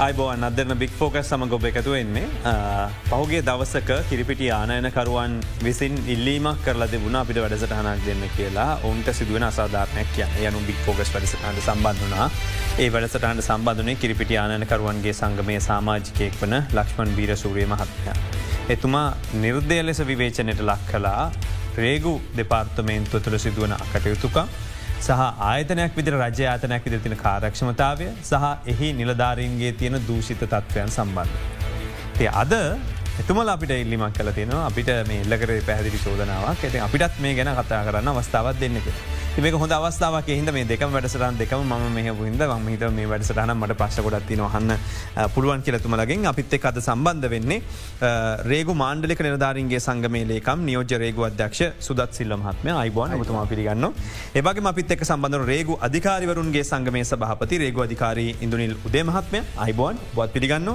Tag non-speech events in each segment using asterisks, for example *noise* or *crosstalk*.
අයිබෝන් අදරන බික් ෆෝකස් සම ගොබ එකතු වෙන්නේ. පහුගේ දවසක කිරිපිටි ආනයනකරුවන් විසින් ඉල්ලීමක් කරලා දෙබුණ අපිට වැඩසටහනක් දෙන්න කියලා. ඔවුන්ට සිදුවෙන අසාධාරනයක් කිය යනු බික් ෆෝකස් වැඩසටහට සම්බන්ධනා ඒ වැඩසටහන්ට සම්බන්ධනේ කිරිපිටි ආනයනකරුවන්ගේ සංගමය සාමාජිකයෙක් වන ලක්ෂ්මන් බීර සූරිය මහත්මය. එතුමා නිර්දය ලෙස විවේචනයට ලක් කලා රේගු දෙපාර්තමේන්තුව තුළ සිදුවන අකටයුතුකා සහ ආයතනයක් විදිර රජ ආතනයක් විදිර තින කාරක්ෂමතාවය සහ එහි නිලධාරීන්ගේ තියෙන දූෂිත තත්ත්වයන් සම්බන්ධ. තිය අද එතුමල අපිට ඉල්ලිමක් කල තියෙනවා අපිට මේ එල්ලකර පැහදිලි චෝදනාවක් ඇති අපිටත් මේ ගැන කතා කරන්න අවස්ථාවත් දෙන්නක. තික හොඳ අවස්ථාවක් හිද මේ දෙකම වැඩසරන් දෙකම ම මෙහ හිද මහිත මේ වැඩසටහන මට පශ්කොඩත් තින හන්න පුළුවන් කියලතුමලගෙන් අපිත් එක් අද සම්බන්ධ වෙන්නේ රේගු මාණ්ඩලික නිරධාරන්ගේ සංගමේලේකම් නියෝජ රේගු අධ්‍යක්ෂ සුදත් සිල්ල මහත්ම අයිබෝන් තුමා පිළිගන්න ඒවගේ අපිත් එක් සම්බඳධ රේගු අධිකාරිවරුන්ගේ සංගමේ සභහපති රේගු අධිකාරී ඉඳුනිල් උදේ මහත්මය. අයිබෝන් බොත් පිළිගන්න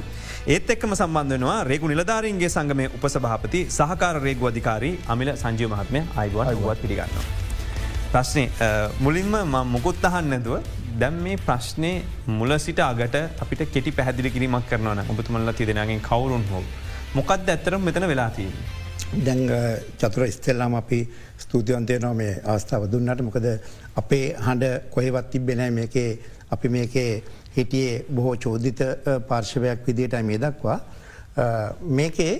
ඒත් එක්කම සම්බන්ධනවා රේගු නිලධාරීන්ගේ සංගමය උපසභහපති සහකාර රේගු අධිකාරී අමිල සංජීව මහත්මය. අයිබෝන් අයිබුවත් පිළිගන්නවා. ප්‍රශ්නය මුලින්ම ම මුකුත් අහන්න නැතුව දැම් මේ ප්‍රශ්නය මුල සිට අගට අපිට කෙටි පැහදිලි කිරීමක් කරනවන ඔබතුමල්ල තිදෙනගෙන් කවරුන් හෝ. මොකක්ද ඇත්තරම් මෙතන වෙලාතිී. දැංග චතුර ස්තෙල්ලාම අපි ස්තුතියන්තය නො මේ අවස්ථාව දුන්නට මොකද අපේ හඬ කොහෙවත් තිබෙනෑ මේකේ අපි මේකේ හිටියේ බොහෝ චෝදිත පාර්ශවයක් විදියට මේ දක්වා. මේකේ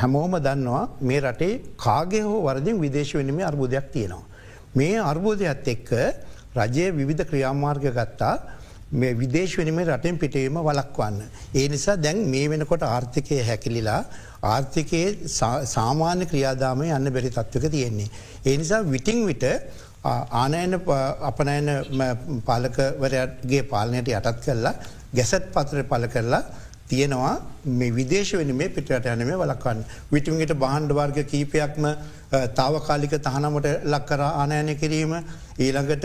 හැමෝම දන්නවා මේ රටේ කාගේ හෝ වරදිින් විදේශ වෙනීමේ අර්බුදයක් තියෙනවා. මේ අර්බෝධයක්ත් එක්ක රජය විවිධ ක්‍රියාමාර්ග ගත්තා මේ විදේශ වනිමේ රටෙන් පිටවීම වලක්වන්න. ඒ නිසා දැන් මේ වෙනකොට ආර්ථිකය හැකිලිලා ආර්ථිකයේ සාමාන්‍ය ක්‍රියාදාමය යන්න බැරි තත්වක තියෙන්නේ. ඒ නිසා විටිං විට ආනයන අපනයන පාලකවරගේ පාලනයට යටත් කරලා ගැසත් පත්‍ර පල කරලා තියෙනවා මේ විදේශ වෙන මේ පිටට යන මේ වලක්වන්න. විටින්ගට බහන්්ඩ වර්ග කීපයක්ම තාවකාලික තහනමට ලක්කර ආනයනය කිරීම ඊළඟට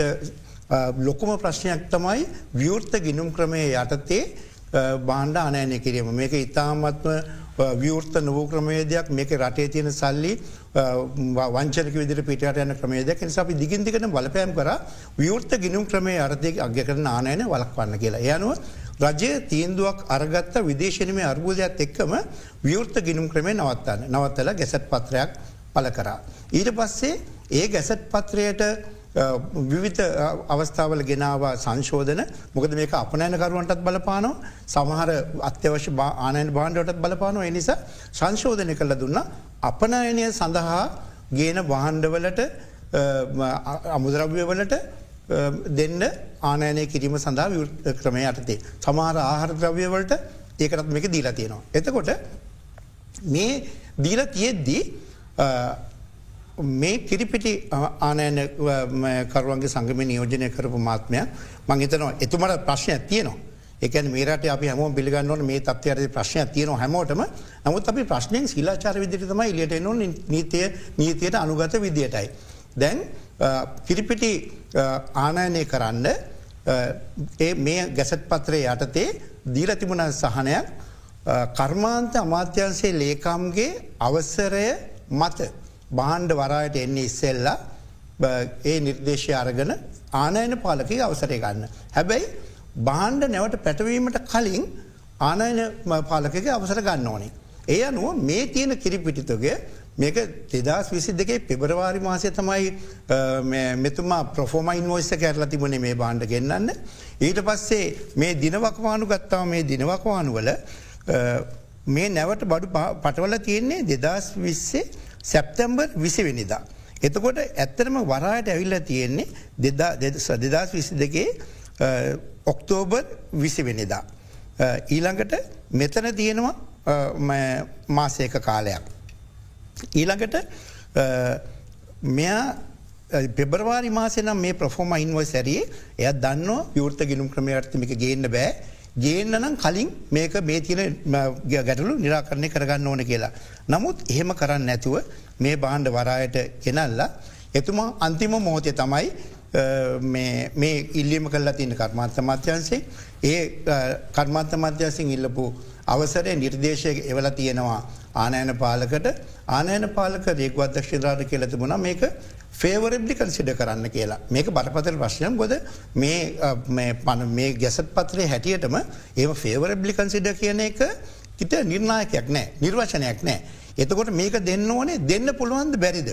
ලොකුම ප්‍රශ්නයක් තමයි විවෘර්ත ගිනුම් ක්‍රමය යටතේ බාණ්ඩ අනෑනය කිරීම. මේක ඉතාමත්ම විවෘර්ත නවූ ක්‍රමේදයක් මේක රටේ තියෙන සල්ලි වංචනක විදිර පිට යන ක්‍රමේදයක් නිසාපි දිගින්දිකට බලපෑම් කර විවෘර්ත ගිනුම් ක්‍රමේ අර්ථය අග්‍ය කරන ආනයන වලක්වන්න කියලා. යනුව රජය තීන්දුවක් අරගත්ත විදේශනමේ අර්බෝධයක් එක්කම විවෘර්ත ගිනුම් ක්‍රමේ නවත්තන්න නවත්තල ගැසත් පත්‍රයක් පල කරා. ඊට පස්සේ ඒ ගැසට් පත්‍රයට විවිත අවස්ථාවල ගෙනාව සංශෝධන. මොකද මේක අපනෑනකරුවන්ටත් බලපානෝ සමහර අත්‍යවශ්‍ය ආනයන බාණ්ඩටත් බලපානො එනිසා සංශෝධනය කළ දුන්න. අපනයනය සඳහා ගේන වහන්ඩවලට අමුදරව්‍යවලට දෙන්න ආනයනය කිරීම සඳහා ක්‍රමය යටතේ. සමහර ආහර ද්‍රව්‍යවලට ඒකටත් මේක දීලා තියෙනවා. එතකොට මේ දීල තියෙද්දී මේ කිරිපිටි ආනයන කරුවන්ගේ සංගම නියෝජනය කරපු මාත්මය මංහිතනවා එතුමට ප්‍රශ්නයක් තියනවා. එකන මේරට අපි හම පිළිගන්නවන මේ තත්වයට ප්‍රශ්නයක් තියන හැමෝටම නමුත් අපි ප්‍රශ්නයෙන් සිලාචාර විදිරිතම ඉලියට නො නීතිය නීතියට අනුගත විදියටයි. දැන් කිරිපිටි ආනයනය කරන්න මේ ගැසට් පත්‍රය යටතේ දීල තිබුණ සහනයක් කර්මාන්ත අමාත්‍යන්සේ ලේකම්ගේ අවසරය මත බාණ්ඩ වරායට එන්නේ ඉස්සෙල්ලා ඒ නිර්දේශය අරගන ආනයන පාලක අවසරය ගන්න. හැබැයි බාණ්ඩ නැවට පැටවීමට කලින් ආනයන පාලකක අවසර ගන්න ඕනේ. ඒ අනුව මේ තියෙන කිරිපිටිතුගේ මේක දෙදස් විසි දෙකේ පෙබරවාරි මාසය තමයි මෙතුමා ප්‍රෆෝමයින් වෝස්ස කැරල තිබුණ මේ බාණ්ඩ ගෙන්න්න. ඊට පස්සේ මේ දිනවක්වානු ගත්තාව මේ දිනවක්වානු වල මේ නැවට බඩු පටවල තියෙන්නේ දෙදස් විස්සේ සැප්තැම්බර් විසිවෙනිදා. එතකොට ඇත්තරම වරායට ඇවිල්ල තියෙන්නේ දෙදස් විසි දෙකේ ඔක්තෝබර් විසිවෙනිදා. ඊළඟට මෙතන තියෙනවා මාසයක කාලයක්. ඊළඟට මෙයා පෙබරවාරි මාසනම් මේ ප්‍රෆෝම ඉන්ව සැරියේ එය දන්න විවෘත ගිනුම් ක්‍රමයර්ථමික ගේන්න බෑ. ගේන්න නම් කලින් මේක මේ තියන ගැටලු නිරාකරණය කරගන්න ඕන කියලා. නමුත් එහෙම කරන්න නැතුව මේ බාණ්ඩ වරායට ගෙනල්ලා එතුමා අන්තිම මෝතය තමයි මේ ඉල්ලිම කල්ලා තියන කර්මාන්ත මත්‍යන්සේ ඒ කර්මාන්ත මධ්‍යසින් ඉල්ලපු අවසරය නිර්දේශය එවල තියෙනවා. ආනයන පාලකට ආනයන පාලක රේක්වදක්ෂිරාට කියලති බුණ මේක ෆේවරබ්ලි කන්සිඩ කරන්න කියලා. මේක බරපතර ප්‍රශ්නයක්. ගොද මේ පන මේ ගැසත් පත්‍රය හැටියටම ඒම ෆේවරබ්ලි කන්සිඩ කියන එක කිට නිර්ණායකයක් නෑ. නිර්වචනයක් නෑ. එතකොට මේක දෙන්න ඕනේ දෙන්න පුළුවන්ද බැරිද.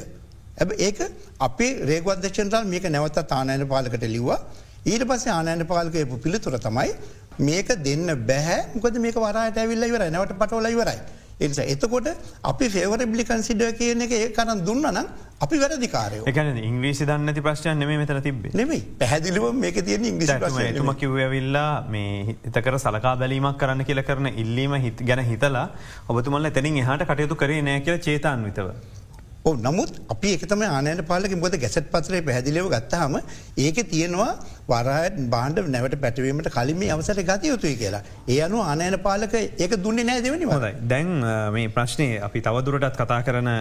ඇබ ඒක අපේ රේගවදක්ෂන්ටල් මේක නැවත තානයන පාලකට ලිව්වා. ඊට පස්සේ ආනයන පාලකයපු පිළිතුර තමයි මේක දෙන්න බැහැ. මොකද මේක වරට ඇවිල්ල ඉවර නැවට පටවල ඉවරයි. එනිසා එතකොට අපි ෆෙවරබ්ලි කන්සිඩ කියන එක ඒ කරන්න දුන්න නම් අපි වැරදිකාරය එකන ඉංග්‍රීසි දන්න ප්‍රශ්න නෙම මෙතන තිබේ නෙමයි. පැහදිලිව මේක තියෙන ඉංග්‍රසි තුම කිව්වවිල්ලා මේ හිතකර සලකා බැලීමක් කරන්න කියල කරන ඉල්ලීම හිත ගැන හිතලා ඔබතුමල්ල තැනින් එහට කටයුතු කරේ නෑ කියල චේතාන්විතව. නමුත් අපි එකතම ආනයට පාලක මොද ගැසට පත්‍රය පැදිලිව ගත්තහම ඒක තියෙනවා වරහත් බාණ්ඩ නැවට පැටවීමට කලින් අවසට ගත යුතුයි කියලා. ඒ අනු ආනයන පාලක ඒක දුන්නේ නෑ දෙවනි හොදයි දැන් මේ ප්‍රශ්නය අපි තවදුරටත් කතා කරන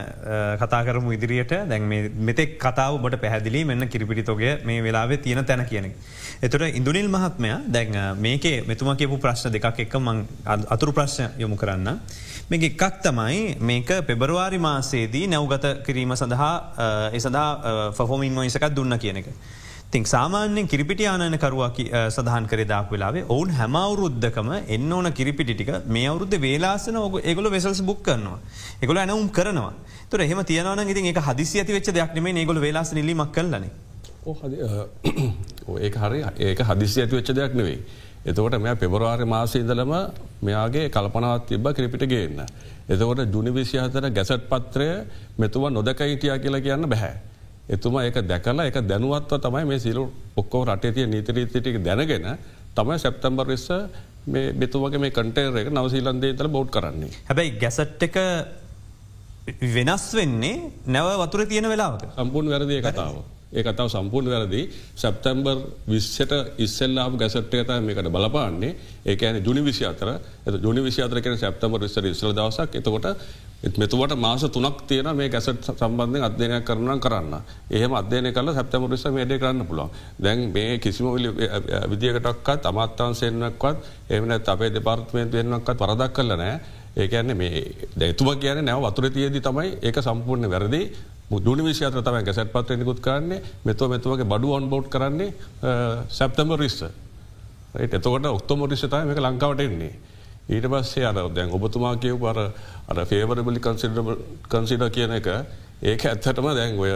කතා කරමු ඉදිරියට දැන් මෙතෙක් කතාව බට පැහැදිලි මෙන්න කිරිපිටිතොගේ මේ වෙලාවේ තියෙන තැන කියන. එතුට ඉඳුනිල් මහත්මය දැන් මේකේ මෙතුම කියපු ප්‍රශ්න දෙකක් එක්ක මං අතුරු ප්‍රශ්න යොමු කරන්න. මේක එකක් තමයි මේක පෙබරවාරි මාසේදී නැවගත කිරීම සඳහා එ සඳහා ෆහෝමින් මොයිසකත් දුන්න කියන එක. තිං සාමාන්‍යෙන් කිරිපිටි ආනයන කරුවක් සඳහන් කරදාක් වෙලාවේ ඔවුන් හැමවුරුද්ධකම එන්න ඕන කිරිපිටික මේ අවුද්ධ වේලාසන ඔග ඒගොල වෙසල්ස් බුක් කරනවා. එකොල ඇනවුම් කරනවා තුර එහම තියනවන ඉතින් එක හදිසි ඇති වෙච්ච දෙයක් නෙමේ ඒගොල වෙලාස නිලිමක් කලනේ. ඒ හරි ඒක හදිසි ඇති වෙච්ච දෙයක් නෙවෙයි. එතකොට මෙ පෙබරවාරි මාසය ඉදලම මෙයාගේ කල්පනාවත් තිබ කිරිපිට ගේන්න. එතකොට ජුනි විසිහතර ගැසට් පත්‍රය මෙතුව නොදක හිටියා කියලා කියන්න බැහැ. එතුමා ඒක දැකලා එක දැනුවත්ව තමයි මේ සිලු ඔක්කෝ රටේතිය නීතිරීතිටික දැනගෙන තමයි සැප්තම්බර් විස්ස මේ බෙතුවගේ මේ කටේර එක නවසීලන්දේ තල බෞඩ් කරන්නේ. හැබැයි ගැසට් එක වෙනස් වෙන්නේ නැව වතුර තියෙන වෙලාවක සම්පූර්ණ වැරදිය කතාව. ඒ කතාව සම්පූර්ණ වැරදි. සැප්තැම්බර් විශ්ෂට ඉස්සල්ලාම ගැසට්ටයත මේකට බලපාන්නේ. ඒකන ජුනි විසි අතර. ජුනි විසි අතර කියන සැප්තම්බර් විස්සර ඉස්සල දවසක්. එතකොට මෙතුවට මාස තුනක් තියෙන මේ ගැසට සම්බන්ධය අධ්‍යනය කරන කරන්න. ඒහම අධ්‍යයන කල සැප්තම රිස මේඩ කරන්න පුළුවන්. දැන් මේ කිසිම විදිියකටක්කත් අමත්තාන්සෙන්න්නක්වත් එමන අපේ දෙපාර්ත්මයෙන් වෙන්නක්කත් වරදක් කරල නෑ. ඒකන්නේ මේ දැතුම කියන නැව වතුර තියේදී තමයි ඒක සම්පූර්ණ වැරදි. මුදුනි විශාත තම ගැසට පත්ව නිකුත් කරන්නේ මෙතුව මෙතුවගේ බඩු ඔන්බෝඩ් කරන්නේ සැප්තම රිස්ස එතකොට ඔක්තොම රිස්සතය මේක ලංකාවට එන්නේ. ඊට පස්සේ අර දැන් ඔබතුමා කියව පර අර ෆේවරබලි කන්සිඩ කියන එක ඒක ඇත්තටම දැන් ඔය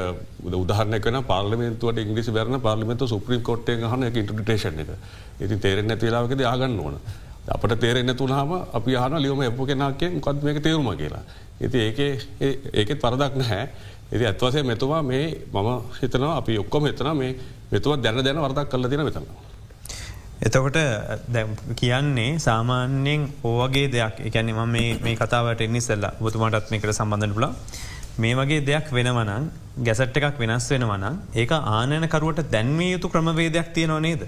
උදාහරනක පාර්ලිමෙන්තුවට ඉංග්‍රිසි බැරන පාර්ලිමෙන්තු සුප්‍රීම් කොට්ටය හන එක ඉන්ට්‍රටේෂන් එක ඉති තේරෙන් ඇතිලාවකද ආගන්න ඕන. අපට තේරෙන්න තුනහම අපි හන ලියම එප කෙනක්කෙන් කොත් මේක තේරුම කියලා. ඉති ඒක ඒකෙත් පරදක් නැහැ ඉති ඇත්වසේ මෙතුවා මේ මම හිතනවා අපි ඔක්කොම හිතන මේ මෙතුව දැන දැන වරදක් කල්ල දින වෙතන්න. එතකොට කියන්නේ සාමාන්‍යයෙන් ඕවගේ දෙයක් එකැනෙ ම මේ කතාවට එන්නි සෙල්ල බතුමටත් මේකට සම්බඳධ පුලා මේ වගේ දෙයක් වෙනවනං ගැසට් එකක් වෙනස් වෙනවනම් ඒක ආනයනකරුවට දැන්වී යුතු ක්‍රමවේදයක් තියෙනවා නේද.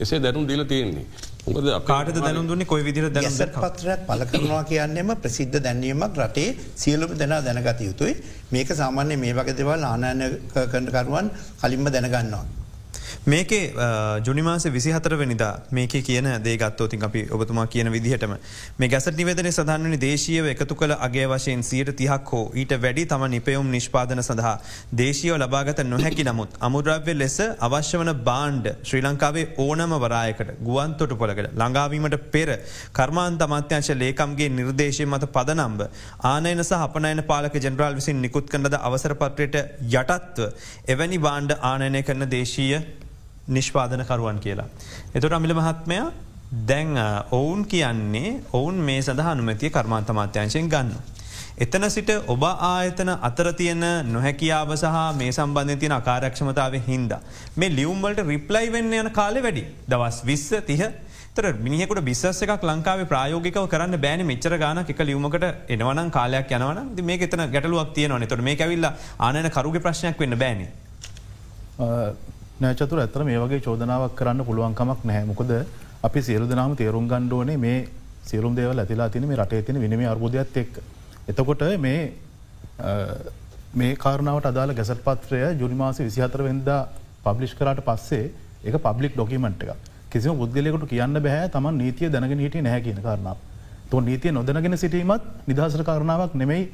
එසේ දැනුම් දීල තියෙන්නේ. කාට දැනුම් දුන්නේ? කොයි විදිර දැන පත්‍රයක් පල කරනවා කියන්නෙම ප්‍රසිද්ධ දැන්වීමක් රටේ සියලුම දෙනා දැනගත යුතුයි. මේක සාමාන්‍ය මේ වගේ දෙවල් ආනයන කණ්ඩකරුවන් කලින්ම දැනගන්නවා. මේකේ ජුනිමාස විසිහතර වනිදා මේක කියන දේගත්තෝතින් අපි ඔබතුමා කියන විදිහටම. මේ ගැසට නිවදන සඳහන්වනි දේශීව එකතු කළ අගේ වශයෙන් සියට තිහක් හෝ ඊට වැඩි තම නිපයුම් නිෂ්පාදන සඳහා දේශීව ලබාගත නොහැකි නමුත් අමුද්‍රව්‍ය ලෙස අවශ්‍ය වන බාණ්ඩ ශ්‍රී ලංකාවේ ඕනම වරායකට ගුවන්තොට පොළකට ළඟාවීමට පෙර කර්මාන්ත අමාත්‍යංශ ලේකම්ගේ නිර්දේශය මත පදනම්බ ආනයන සහ අපනයන පාලක ජනරාල් විසින් නිකුත් කන්නද අවසරපත්‍රයට යටත්ව එවැනි බාණ්ඩ ආනයනය කරන දේශීය නිෂ්පාදනකරුවන් කියලා. එතුට අමිල මහත්මය දැන් ඔවුන් කියන්නේ ඔවුන් මේ සඳහා අනුමැතිය කර්මාන්තමාත්‍යංශයෙන් ගන්න. එතන සිට ඔබ ආයතන අතර තියෙන නොහැකියාව සහ මේ සම්බන්ධ තියෙන අකාරක්ෂමතාව හින්ද. මේ ලියුම්වලට රිප්ලයි වෙන්න යන කාලෙ වැඩි දවස් විස්ස තිහ තර මිනිෙකුට බිස්සස එකක් ලංකාව ප්‍රයෝගිකව කරන්න බෑන මෙච්චර ගාන එක ලියුමකට එනවන කාලයක් යනවන මේ එතන ගැටලුවක් තියෙනවන තොට මේ ඇවිල්ල ආනන කරුග ප්‍රශ්නයක් වෙන්න බෑන. නෑචතුර ඇතර මේ වගේ චෝදනාවක් කරන්න පුළුවන්කමක් නැහැ මොකද අපි සියලු දනාම තේරුම් ගණ්ඩෝනේ මේ සියලුම් දේවල් ඇතිලා තින මේ රටේ තින විනම අර්බුදයක්ත් එක්. එතකොට මේ මේ කාරණාවට අදාළ ගැසට පත්‍රය ජුනිමාස විසිහතර වෙන්දා පබ්ලිෂ් කරට පස්සේ එක පබ්ලික් ඩොකිමට් එක කිසිම පුද්ගලෙකුට කියන්න බැහැ තමන් නීතිය දැනගෙන හිටිය නැහැ කියන කාරණාව. තො නීතිය නොදනගෙන සිටීමත් නිදහසර කාරණාවක් නෙමෙයි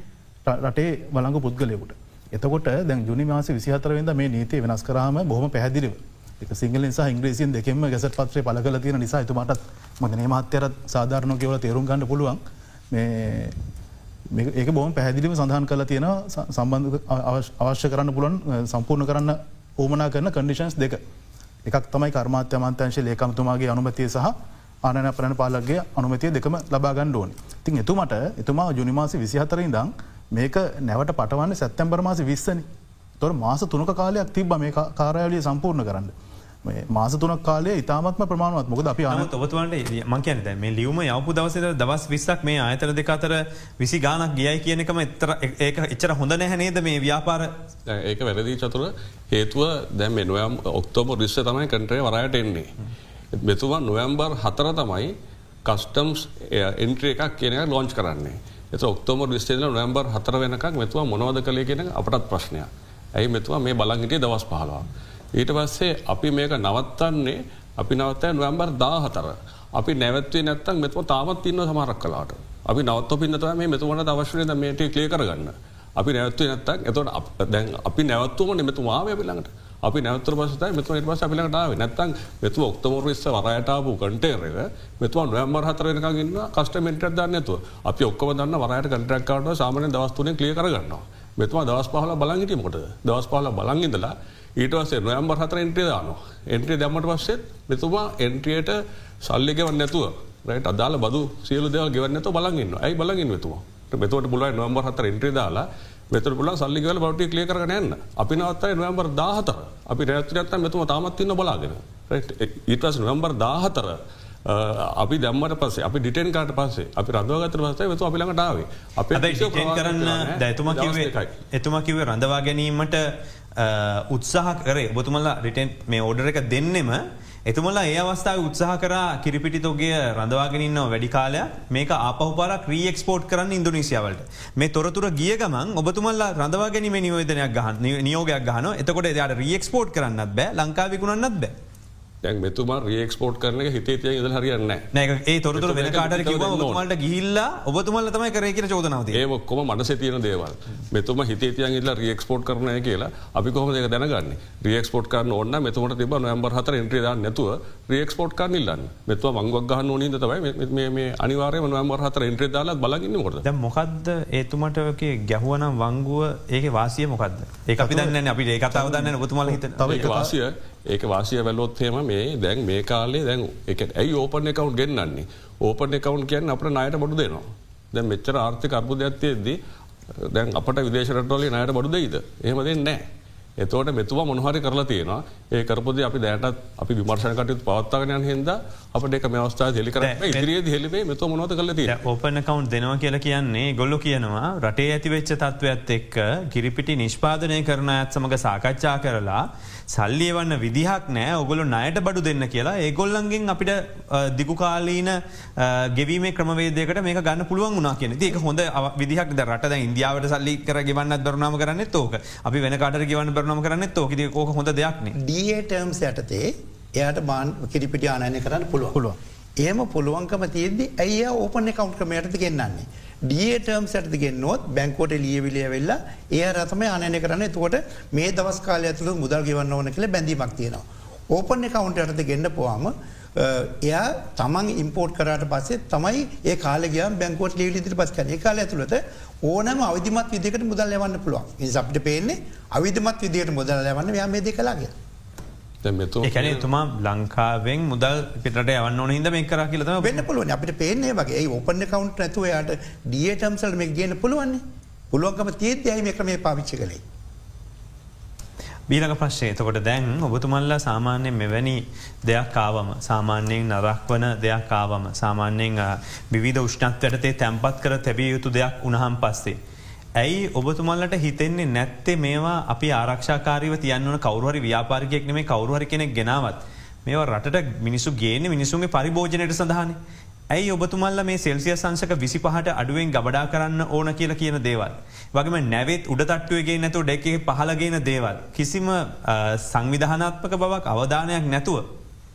රටේ වලංගු පුද්ගලයකුට. එතකොට දැන් ජුනි මාස විසිහතරවෙද මේ නීතිය වෙනස් කරාම බොහම පැදිලිව එක සිංහල නිසා ඉංග්‍රීසින් දෙකෙම ගැසට පත්‍රය පල කල තියෙන නිසා තුමාටත් මදනේ මහත්‍යරත් සාධාරණ කියවල තේරුම් ගන්න පුළුවන්. ඒක බොහම පැහැදිලිම සඳහන් කල තියෙන සම්බන්ධ අවශ්‍ය කරන්න පුළන් සම්පූර්ණ කරන්න ඕමනා කරන කඩිෂන්ස් දෙක. එකක් තමයි කර්මාත්‍ය මන්තංශ ලේකමතුමාගේ අනුමතිය සහ ආනන ප්‍රණ පාලගේ අනුමතිය දෙකම ලබාගන්න ඕන. තින් එතුමට එතුමා ජුනිමාසි විසිහතර ඉදං මේක නැවට පටවන්න සැත්තැම්බර මාසි විස්සනි තොර මාස තුනක කාලයක් තිබ්බ මේ කාරයාලිය සම්පූර්ණ කරන්න. මාස තුනක් කාලේ ඉතාමත්ම ප්‍රමාණවත් මොකද අපි අන ඔබතුවන්ට මංකයනත මේ ලියවම යවපු දවසද දවස් විස්සක් මේ අයතර දෙක අතර විසි ගානක් ගියයි කියනකම එතර ඒක එච්චර හොඳ නැහැනේද මේ ව්‍යාපාර ඒක වැරදිී චතුර හේතුව දැම් නොයම් ඔක්තෝම රිස්ස තමයි කටේ වරයට එන්නේ. මෙතුවා නොවම්බර් හතර තමයි කස්ටම්ස් එන්ට්‍රිය එකක් කියන ලෝංච් කරන්නේ. එත ඔක්තෝම විස්ටේල නොවම්බර් හතර වෙනකක් මෙතුවා මොනවද කළේ කියෙන අපටත් ප්‍රශ්නයක්. ඇයි මෙතුවා මේ බලංගිටිය දවස් පහලවා. ඊට පස්සේ අපි මේක නවත්තන්නේ අපි නවත්තය නොවම්බර් දාහතර. අපි නැවත්වේ නැත්තන් මෙතුව තාමත් ඉන්න සමරක් කලාට. අපි නවත් පින්නතව මේ මෙතුවන අවශ්‍යනය මේට කලිය කරගන්න. අපි නැවත්වේ නැත්තක් එතවට දැන් අපි නැවත්තුම මෙතුමාව පිළඟට අපි නැවතර පසත මෙතු නිට පස අපිලටාව නැත්තන් මෙතු ඔක්තමොරස්ස වරයටාපු කටේරක මෙතුව නොයම්මර හතරෙනකගන්න කස්ටමෙන්ට දන්නතුව අපි ඔක්කම දන්න වරයට කටරක්කාට සාමන දවස්තුන කලිය කරගන්නවා. මෙතුවා දවස් පහල බලංගිට මොට දවස් පහල බලංගිදලා ඊටවසේ නොයම්බර් හතර එන්ට්‍රිය දාන එන්ට්‍රිය දැමට පස්සෙත් මෙතුමා එන්ට්‍රියට සල්ලිගෙවන් නැතුව රට අදාල බදු සියලු දෙව ගෙවන්නත බලගන්න ඇයි බලගින් වෙතුවා මෙතුවට පුලයි නොම්බර් හතර එන්ට්‍රිය දාලා මෙතර පුල සල්ලිගල බවට කලිය කරගන්න අපි නවත්තයි නොවම්බර් දාහතර අපි රැත්‍රයත්ත මෙතුම තාමත්තින්න බලාගෙන. ඊටස් නොවම්බර් දාහතර අපි දම්මට පසේ අපි ඩිටෙන් කාට පස්සේ අපි රඳවගතර පස්සේ වෙතු අපිළඟටාවේ අප කරන්න දැතුම කිවේ එතුම කිවේ රඳවා ගැනීමට උත්සාහ කරේ. ඔබතුමල්ලා රිටෙන් මේ ඕඩර එක දෙන්නෙම එතුමලා ඒ අවස්ථාව උත්සාහ කර කිරිපිටිතෝගේ රඳවාගෙනන්න වැඩි කාලය මේක ආපහුපාර ක්‍රියක්ස්පෝට් කරන්න ඉන්දුනිසියාවලට. මේ තොරතුර ගිය ගමන් ඔබතුමල්ලා රඳවාගැනීම නියෝදනයක් ගහන්න නියෝගයක් ගහන එතකොට එයාට රියක්ස්පෝට් කරන්නත් බෑ ලංකාවිකුණන්නත් බෑ. දැන් මෙතුම රියක්ස්පෝට් කරන හිතේ තිය ඉදල හරියන්න ඒ තොරතුර වෙන කාට මට ගිල්ලා ඔබතුමල්ල තමයි කර කියර චෝදනාව ඒ ඔක්කොම මනස තියෙන දේවල්. මෙතුම හිතේ ඉල්ල රියක්ස්පෝට් කරනය කියලා අපි කොහම දෙක දැනගන්න? රියක්ස්පෝට් කරන ඔන්න මෙතුමට තිබ නොම්බර් හතර ඉන්ට්‍රේද නැතුව රියක්ස්පෝට් කරනිල්ලන්න මෙතුව මංගක් ගහන්න ඕනීද තමයි මේ අනිවාරය නොම්බර් හතර ඉන්ට්‍රේ දාලා බලගන්න ොට මොකක්ද ඒතුමට ගැහුවනම් වංගුව? ඒක වාසිය මොකක්ද ඒ අපි දන්න අපි ඒ කතාව දන්න ඔබතුමල හිත වාසිය ඒක වාසිය වැලොත්හෙම මේ දැන් මේ කාලේ දැන් එක ඇයි ඕපන එකකවුන්් ගෙන්න්නන්නේ ඕපන එකකවුන් කියන්න අපට නයට බඩු දෙනවා. දැන් මෙච්චර ආර්ථික අර්බුද ඇත්තේදී දැන් අපට විදේශරටවලේ නයට බඩු දෙයිද? එහෙම දෙන්නෑ එතවට මෙතුව මොනහරි කරලා තියෙනවා. ඒ කරපොද අපි දැනටත් අපි විමර්ශනකටයුතු පවත්තාගනයන් හිද අපට එක මෙවස්ථා හෙලිකර ඉදිරිය හෙලිවේ මෙතු මොනොත කල තිය ඕපන කවුන්් දෙනවා කියලා කියන්නේ ගොල්ලු කියනවා රටේ ඇතිවෙච්ච තත්ත්වත් එක්ක කිරිපිටි නිෂ්පාදනය කරන ඇත් සමඟ සාකච්ඡා කරලා සල්ලිය වන්න විදිහක් නෑ. ඔගොලු නයට බඩු දෙන්න කියලා ඒගොල්ලන්ගෙන් අපිට දිගුකාලීන ගෙවීම ක්‍රමවේදකට මේ ගන්න පුළුවන් වනා කියන ඒක හොඳ විදිහක්. රට ඉන්දියාවට සල්ලි කර ගවන්න දරනාම කරන්න තෝක අපි වෙන කාට ගවන්න බරනම කරන්න තෝක ෝක හොඳ දෙයක්න ඩටර්ම්ස් යටතේ එයාට බාන් කිරිපිටි ආනයන කරන්න පුළුව පුළුව. ඒම පුළුවන්කම තියෙද්දි ඇය ඕපන කවුන්් ක්‍රමයටද ගෙන්න්නන්නේ. ඩියටර්ම් සැටති ගෙන්න්නොත් බැංකෝට ලියවිලිය වෙල්ලා ඒ රතම අනය කරන්න එතකොට මේ දවස් කාලය ඇතුළ මුදල් ගවන්න ඕන කළ බැඳීමක් තියෙනවා. ඕපන් කවුන්ට යටත ගෙන්න්න පවාම එයා තමන් ඉම්පෝට් කරට පස්සේ තමයි ඒ කාලග බැංකෝට ලිවිලිදිරි පස් කන කාල ඇතුළට ඕනම අවිධමත් විදිකට මුදල් ලවන්න පුළුවන් සප්ට පේන්නේ අවිධමත් විදියට මුදල් ලවන්න යා මේ දෙ කලාගේ. එකන තුමා ලංකාවෙන් මුදල් පිට යවන්න හිද මේ කර කියල වෙන්න පුළුවන් අපිට පේන්නේ වගේ ඔපන කවන්් ඇතුවයට ඩියටම්සල් මේ ගන පුළුවන්නේ පුළුවන්කම තියත් ඇයි මේ ක්‍රමේ පාවිච්චි කළේ. බීලක ප්‍රශ්ේ එතකොට දැන් ඔබතුමල්ල සාමාන්‍යයෙන් මෙවැනි දෙයක් කාවම සාමාන්‍යයෙන් නරක්වන දෙයක් කාවම සාමාන්‍යයෙන් විධ උෂ්ණත්වටතේ තැන්පත් කර තැබිය යුතු දෙයක් උනහම් පස්සේ. ඇයි ඔබතුමල්ලට හිතෙන්නේ නැත්තේ මේවා අපි ආරක්ෂාකාරීව තියන්නවන කවරුහරි ව්‍යාපාරිකයෙක් නෙමේ කවරුහරි කෙනෙක් ගෙනාවත් මේවා රටට මිනිසු ගේන මිනිසුන්ගේ පරිභෝජනයට සඳහන. ඇයි ඔබතුමල්ල මේ සෙල්සිය සංසක විසි පහට අඩුවෙන් ගබඩා කරන්න ඕන කියල කියන දේවල්. වගේම නැවත් උඩතට්ටුවගේ නැතු ඩැක්කේ පහලගෙන දේවල්. කිසිම සංවිධානාත්මක බවක් අවධානයක් නැතුව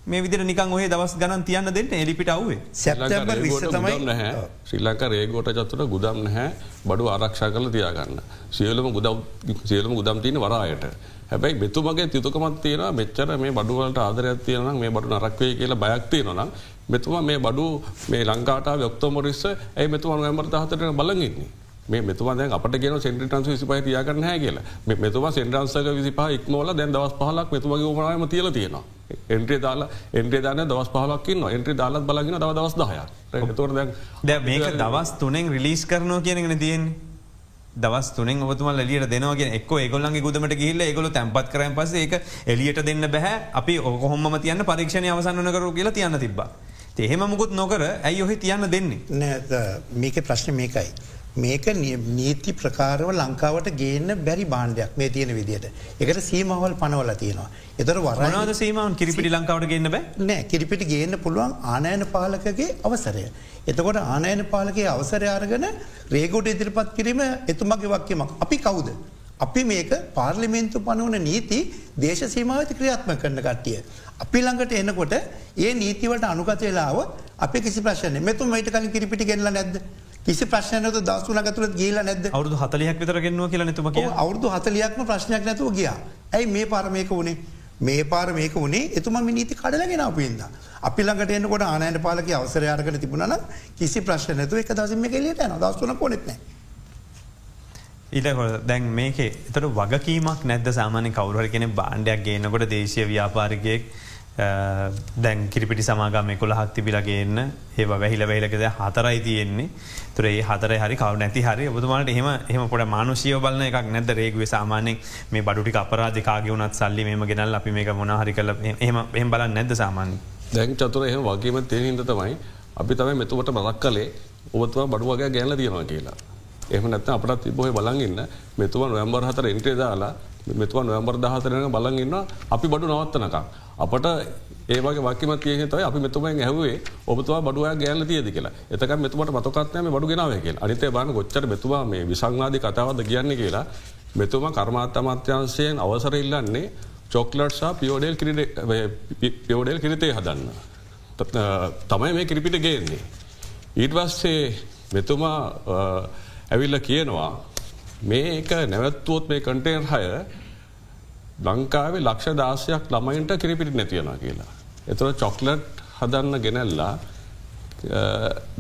මේ විදිර නිකන් ඔහේ දවස් ගණන් තියන්න දෙන්න එලිපිට අව්වේ සැප්තැම්බර් විස්ස තමයි නැහැ ශ්‍රී ලංකා රේගෝට චත්තුට ගුදම් නැහැ බඩු ආරක්ෂා කල තියාගන්න. සියලම ගුදම් සියලම ගුදම් තියන වරායට. හැබැයි මෙතුමගේ තිතුකමත් තියෙන මෙච්චර මේ බඩුවලට ආදරයක් තියෙන මේ බඩු නරක්වේ කියලා බයක් තියෙන නම් මෙතුමා මේ බඩු මේ ලංකාට ඔක්තෝමරිස්ස ඇයි මෙතුම නොවැම්බර් හතට බලගන්නේ. මේ මෙතුම දැ අපට ගෙන සෙන්ට්‍රන්ස් විසිපහ තියාගන්න හැ කියලා මෙතුම සෙන්ට්‍රන්සක විසිපහ ඉක්මෝල දැන් දවස් පහලක් මෙතුමගේ උමනායම තියල තියෙනවා. එන්ට්‍රේ දාලා එන්ට්‍රේ දාන දවස් පහලක්කින්න එන්ට්‍රේ දාලත් බලගෙන දව දවස් දහය තොර දැ මේක දවස් තුනෙන් රිලිස් කරනවා කියනගෙන තියෙන්නේ. දවස් තුනෙන් ඔබතුමල් එලියට දෙනවගේ එක් ඒගොල්ලන්ගේ ගුදමට ගිල්ල ඒගොල තැන්පත් කරයන් පස ඒක එලියට දෙන්න බැහැ අපි ඔකොහොම තියන්න පරීක්ෂණය අවසන්න කරු කියලා තියන්න තිබා. එහෙම මුකුත් නොකර ඇයි ඔහි තියන්න දෙන්නේ. මේක ප්‍රශ්න මේකයි. මේක නීති ප්‍රකාරව ලංකාවට ගේන්න බැරි බාණ්ඩයක් මේ තියෙන විදිට. එකට සීමහවල් පනවල තියෙනවා. එතර වරනාද සීමවන් කිරිපිටි ලංකාවට ගන්න බෑ නෑ කිරිපිටි ගේන්න පුළුවන් ආනයන පාලකගේ අවසරය. එතකොට ආනයන පාලකගේ අවසරය අරගෙන රේගොට ඉදිරිපත් කිරීම එතුමගේ වක්කමක් අපි කවුද. අපි මේක පාර්ලිමෙන්තු පනුවන නීති දේශ සීමාවති ක්‍රියාත්ම කරන කට්ටිය. අපි ළඟට එන්නකොට ඒ නීතිවට අනුකත වෙලාව අප කිසි ප්‍රශ්න මෙතුම මයිට කලින් කිරිපිටි ගෙන්ල නැද්ද. කිසි ප්‍රශ්නයනත දස්තුන ගතුරත් ගේල නැද අවුදු හතලයක් විතර ගෙන්ව කියල නතුම අවුදු හතලයක්ම ප්‍රශ්නයක් නැතුව ගියා. ඇයි මේ පාරමයක වුණේ මේ පාර මේක වුණේ එතුම නීති කඩලගෙන අපින්ද. අපි ළඟට එන්නකොට ආනයට පාලක අවසරයාටකට තිබුණන කිසි ප්‍රශ්නතු එක දසම කෙලට යන දස්තුන කොනෙත්නෑ. ඊට දැන් මේක එතට වගකීමක් නැද සාමානය කවරුහර කෙන බාණ්ඩයක් ගේනකොට දේශය ව්‍යාපාරිකයෙක් දැන් කිරිපිටි සමාගම කොළහක් තිබිලගේන්න ඒ වැහිල වැහිලකද හතරයි තියෙන්නේ. තුරේ හතර හරි කව නැති හරි ඔබතුමාට එහම එහම පොට මානුෂිය බලන එකක් නැද රේගුව සාමානෙක් මේ බඩුටි අපරාධකාගේ වුණත් සල්ලි මේ ගෙනල් අපි මේක මොනහරි කල එහම එහම බලන්න නැද සාමාන්‍ය දැන් චතුර එහම වගේම තියෙනහිද තමයි අපි තමයි මෙතුවට මදක් කලේ ඔබතුවා බඩුවගේ ගැල තියෙනවා කියලා. එහම නැත්ත අපට තිබොහ බලගන්න මෙතුව නොවම්බර් හතර එන්ට්‍රේ දාලා මෙතුව නොවම්බර් දහතරන බලගන්න අපි බඩු නවත්තනකම්. අපට ඒවගේ වක්ම තිය තයි අපි මෙතුමෙන් ඇහවේ ඔබතුවා බඩුව ගෑල තියද කියලා එතක මෙතුමට මතකත්නම බඩු ගෙනාව කියල අනිතේ බාන ගොච්චර මෙතුවා මේ විසංවාධි කතාවද කියන්න කියලා මෙතුම කර්මාත්ත අමාත්‍යන්සයෙන් අවසර ඉල්ලන්නේ චොක්ලට්සා පියෝඩෙල් පියෝඩෙල් කිරිතේ හදන්න. තමයි මේ කිරිපිට ගේන්නේ. ඊට වස්සේ මෙතුමා ඇවිල්ල කියනවා මේක නැවත්තුවොත් මේ කටේර් හය ලංකාවේ ලක්ෂ දාසයක් ළමයින්ට කිරිපිටි නැතියෙන කියලා. එතුර චොක්ලට් හදන්න ගෙනැල්ලා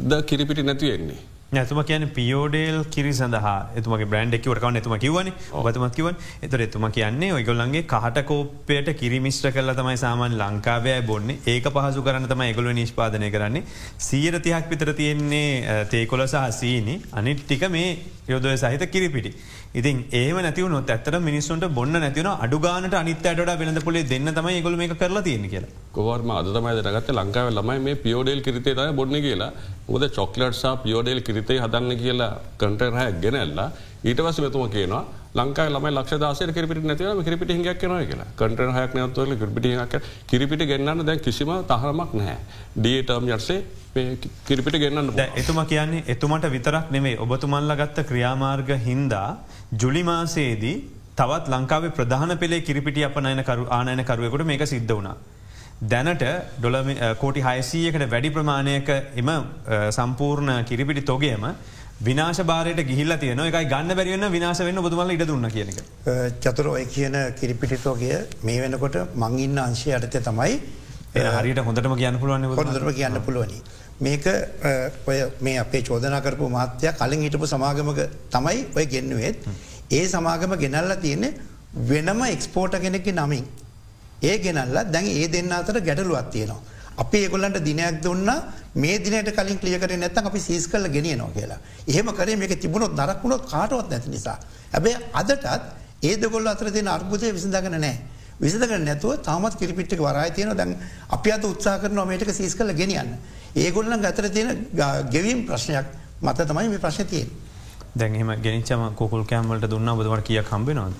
ද කිරිපිටි නැතිවෙන්නේ. ඇතුම කියන පියෝඩේල් කිරි සඳහා. එතුමගේ බ්‍රන්ඩ් එකව රකවන්න එතුම කිවන ඔබතුමත් කිවන් එතර එතුම කියන්නේ ඔයගොල්ලන්ගේ කට කෝපයට කිරිමිශ්‍ර කල තමයි සාමාන් ලංකාවය බොන්නේ. ඒක පහසු කරන්න තම එගොල නිෂ්පාදනය කරන්නේ. සීර තියක් පිතර තියෙන්නේ තේකොල සහ සීනි. අනිත් ටික මේ යොදය සහිත කිරිපිටි. ඉතින් ඒම නැතිවනොත් ඇත්තට මිනිස්සුන්ට බොන්න නැතිවන අඩුගානට අනිත්තයට වෙනද පොලේ දෙන්න තමයි ගොල මේ කරලා තියෙන කියලා. කොවර්ම අදමයි දරගත ලංකාව ළමයි මේ පියෝඩෙල් කිරිතේ තය බොන්න කියලා. ොද චොක්ලට්සා පියෝඩෙල් කිරිතේ හදන්න කියලා කටරහ ගෙනැල්ලා ඊට වස මෙතුම කියනවා ලංකා ලම ලක්ෂ දාසය කිරිපිට නැතිව කිරිපිට හික් කන කියලා. කටර හයක් නතුවල කිරිපිටික් කිරිපිට ගන්නන්න දැන් කිසිම තහරමක් නැහැ. ඩියටම් යටසේ කිරිපිට ගන්නන්න එතුම කියන්නේ එතුමට විතරක් නෙමේ ඔබතුමල්ල ගත්ත ක්‍රියාමාර්ග හින්දා ජුලිමාසේදී තවත් ලංකාවේ ප්‍රධාන පෙළේ කිරිපිටි අප නයනකරු ආනයනකරුවකට මේක සිද්ධ වුණා. දැනට ඩොල කෝටි හයසීයකට වැඩි ප්‍රමාණයක එම සම්පූර්ණ කිරිපිටි තොගේම විනාශ බාරයට ගිහිල්ල තියන එකයි ගන්න බැරිවන්න විනාශ වෙන්න බොතුමල ඉඩ දුන්න කියනක. චතුර ඔය කියන කිරිපිටිතෝගය මේ වෙනකොට මංඉන්න අංශය අටතය තමයි හරිට හොඳටම කියන්න පුළුවන් හොඳටම කියන්න පුළුවනි. මේක ඔය මේ අපේ චෝදනාකරපු මාත්‍යය කලින් හිටපු සමාගමක තමයි ඔය ගෙන්නුවේත්. ඒ සමාගම ගෙනල්ල තියෙන්නේ වෙනම එක්ස්පෝට කෙනෙක්ක නමින්. ඒ ගෙනල්ල දැන් ඒ දෙන්න අතර ගැටලුවත් තියෙනවා. අපි ඒගොල්ලන්ට දිනයක් දුන්න මේ දිනට කලින් ලියකර නැත්තන් අපි සීස් කල ගෙනියනවා කියලා. එහෙම කරේ මේක තිබුණොත් දරක්ුණොත් කාටවත් නැති නිසා. හැබැ අදටත් ඒදගොල්ල අතර දෙන අර්බුදය විසඳගන නෑ. විසඳක නැතුව තමත් කිරිපිට්ක වරයි තියෙන දැන් අපි අත උත්සා කරන මේටක සීස් කල ගෙනියන්න. ඒගොල්ලන් ගතර තියෙන ගෙවීම් ප්‍රශ්නයක් මත තමයි මේ ප්‍රශ්න තියෙන්. දැන්හෙම ගෙනනිච්චම කොකුල් කෑම්වලට දුන්න බදවට කිය කම්බි නොද.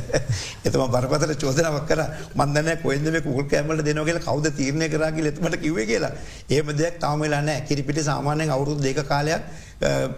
*laughs* එතම බරපතර චෝදනාවක් කර. මන්දන කොයිද කුල් කෑමට දෙනවගේ කවද තීරණය කරගේ ලෙත්මට කිව කියලා. ඒම දෙයක් තාමලා නෑ කිරිපිට සාමානයෙන් අවුරුදු දෙක කාලයක්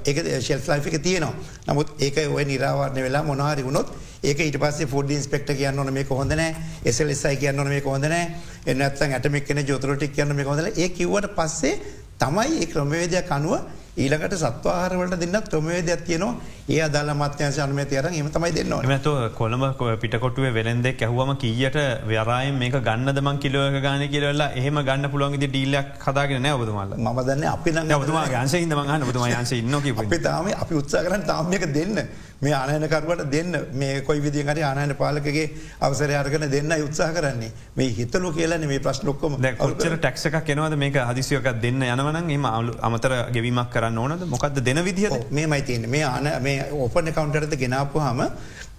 ඒක ශෙල් ලයි් එක තියනවා. නමුත් ඒක ඔය නිරාවරණය වෙලා මොනහරි වුණොත් ඒක ඊට පස්සේ ෆොඩ් ඉන්ස්පෙක්ට කියන්න ඕන මේ කොහොඳනෑ එසලෙසයි කියන්න ඕන මේ කොහොඳනෑ එන්නත් ඇටමක් කෙන ජොතරටික් කියන්න මේ කොඳල ඒ කිවට පස්සේ තමයි ඒ ක්‍රමවේදයක් අනුව ඊළඟට සත්වාහරවලට දෙන්න ක්‍රමවේදයක් තියනවා. ඒ අදාල මත්‍යංශ අනුමති අරන් එම තමයි දෙන්න මතු කොළඹ පිටකොටුවේ වෙලෙන්දෙක් ඇහුවම කීයට ව්‍යරායෙන් මේක ගන්න දමන් කිලෝක ගාන කියලලා එහෙම ගන්න පුළුවන්ගේ ඩීලක් කදාගෙන නෑබතුමල්ල ම දන්න අපි බතුමා ගන්ස ඉදමගන්න බතුම යන්ස ඉන්න අපි තාම අපි උත්සා කරන්න තාමයක දෙන්න මේ ආනයනකරුවට දෙන්න මේ කොයි විදිහරි ආනයන පාලකගේ අවසර අර්ගන දෙන්න උත්සා කරන්නේ. මේ හිතලු කියලන මේ ප්‍රශ්නොක්කොම කොච්චර ටක්ෂක කෙනවද මේක හදිසියක දෙන්න යනවන එම අමතර ගෙවීමක් කරන්න ඕනද? මොකක්ද දෙන විදිහ මේ මයිතියන මේ ආන මේ ඕපන කවන්ටරද ගෙනාපු හම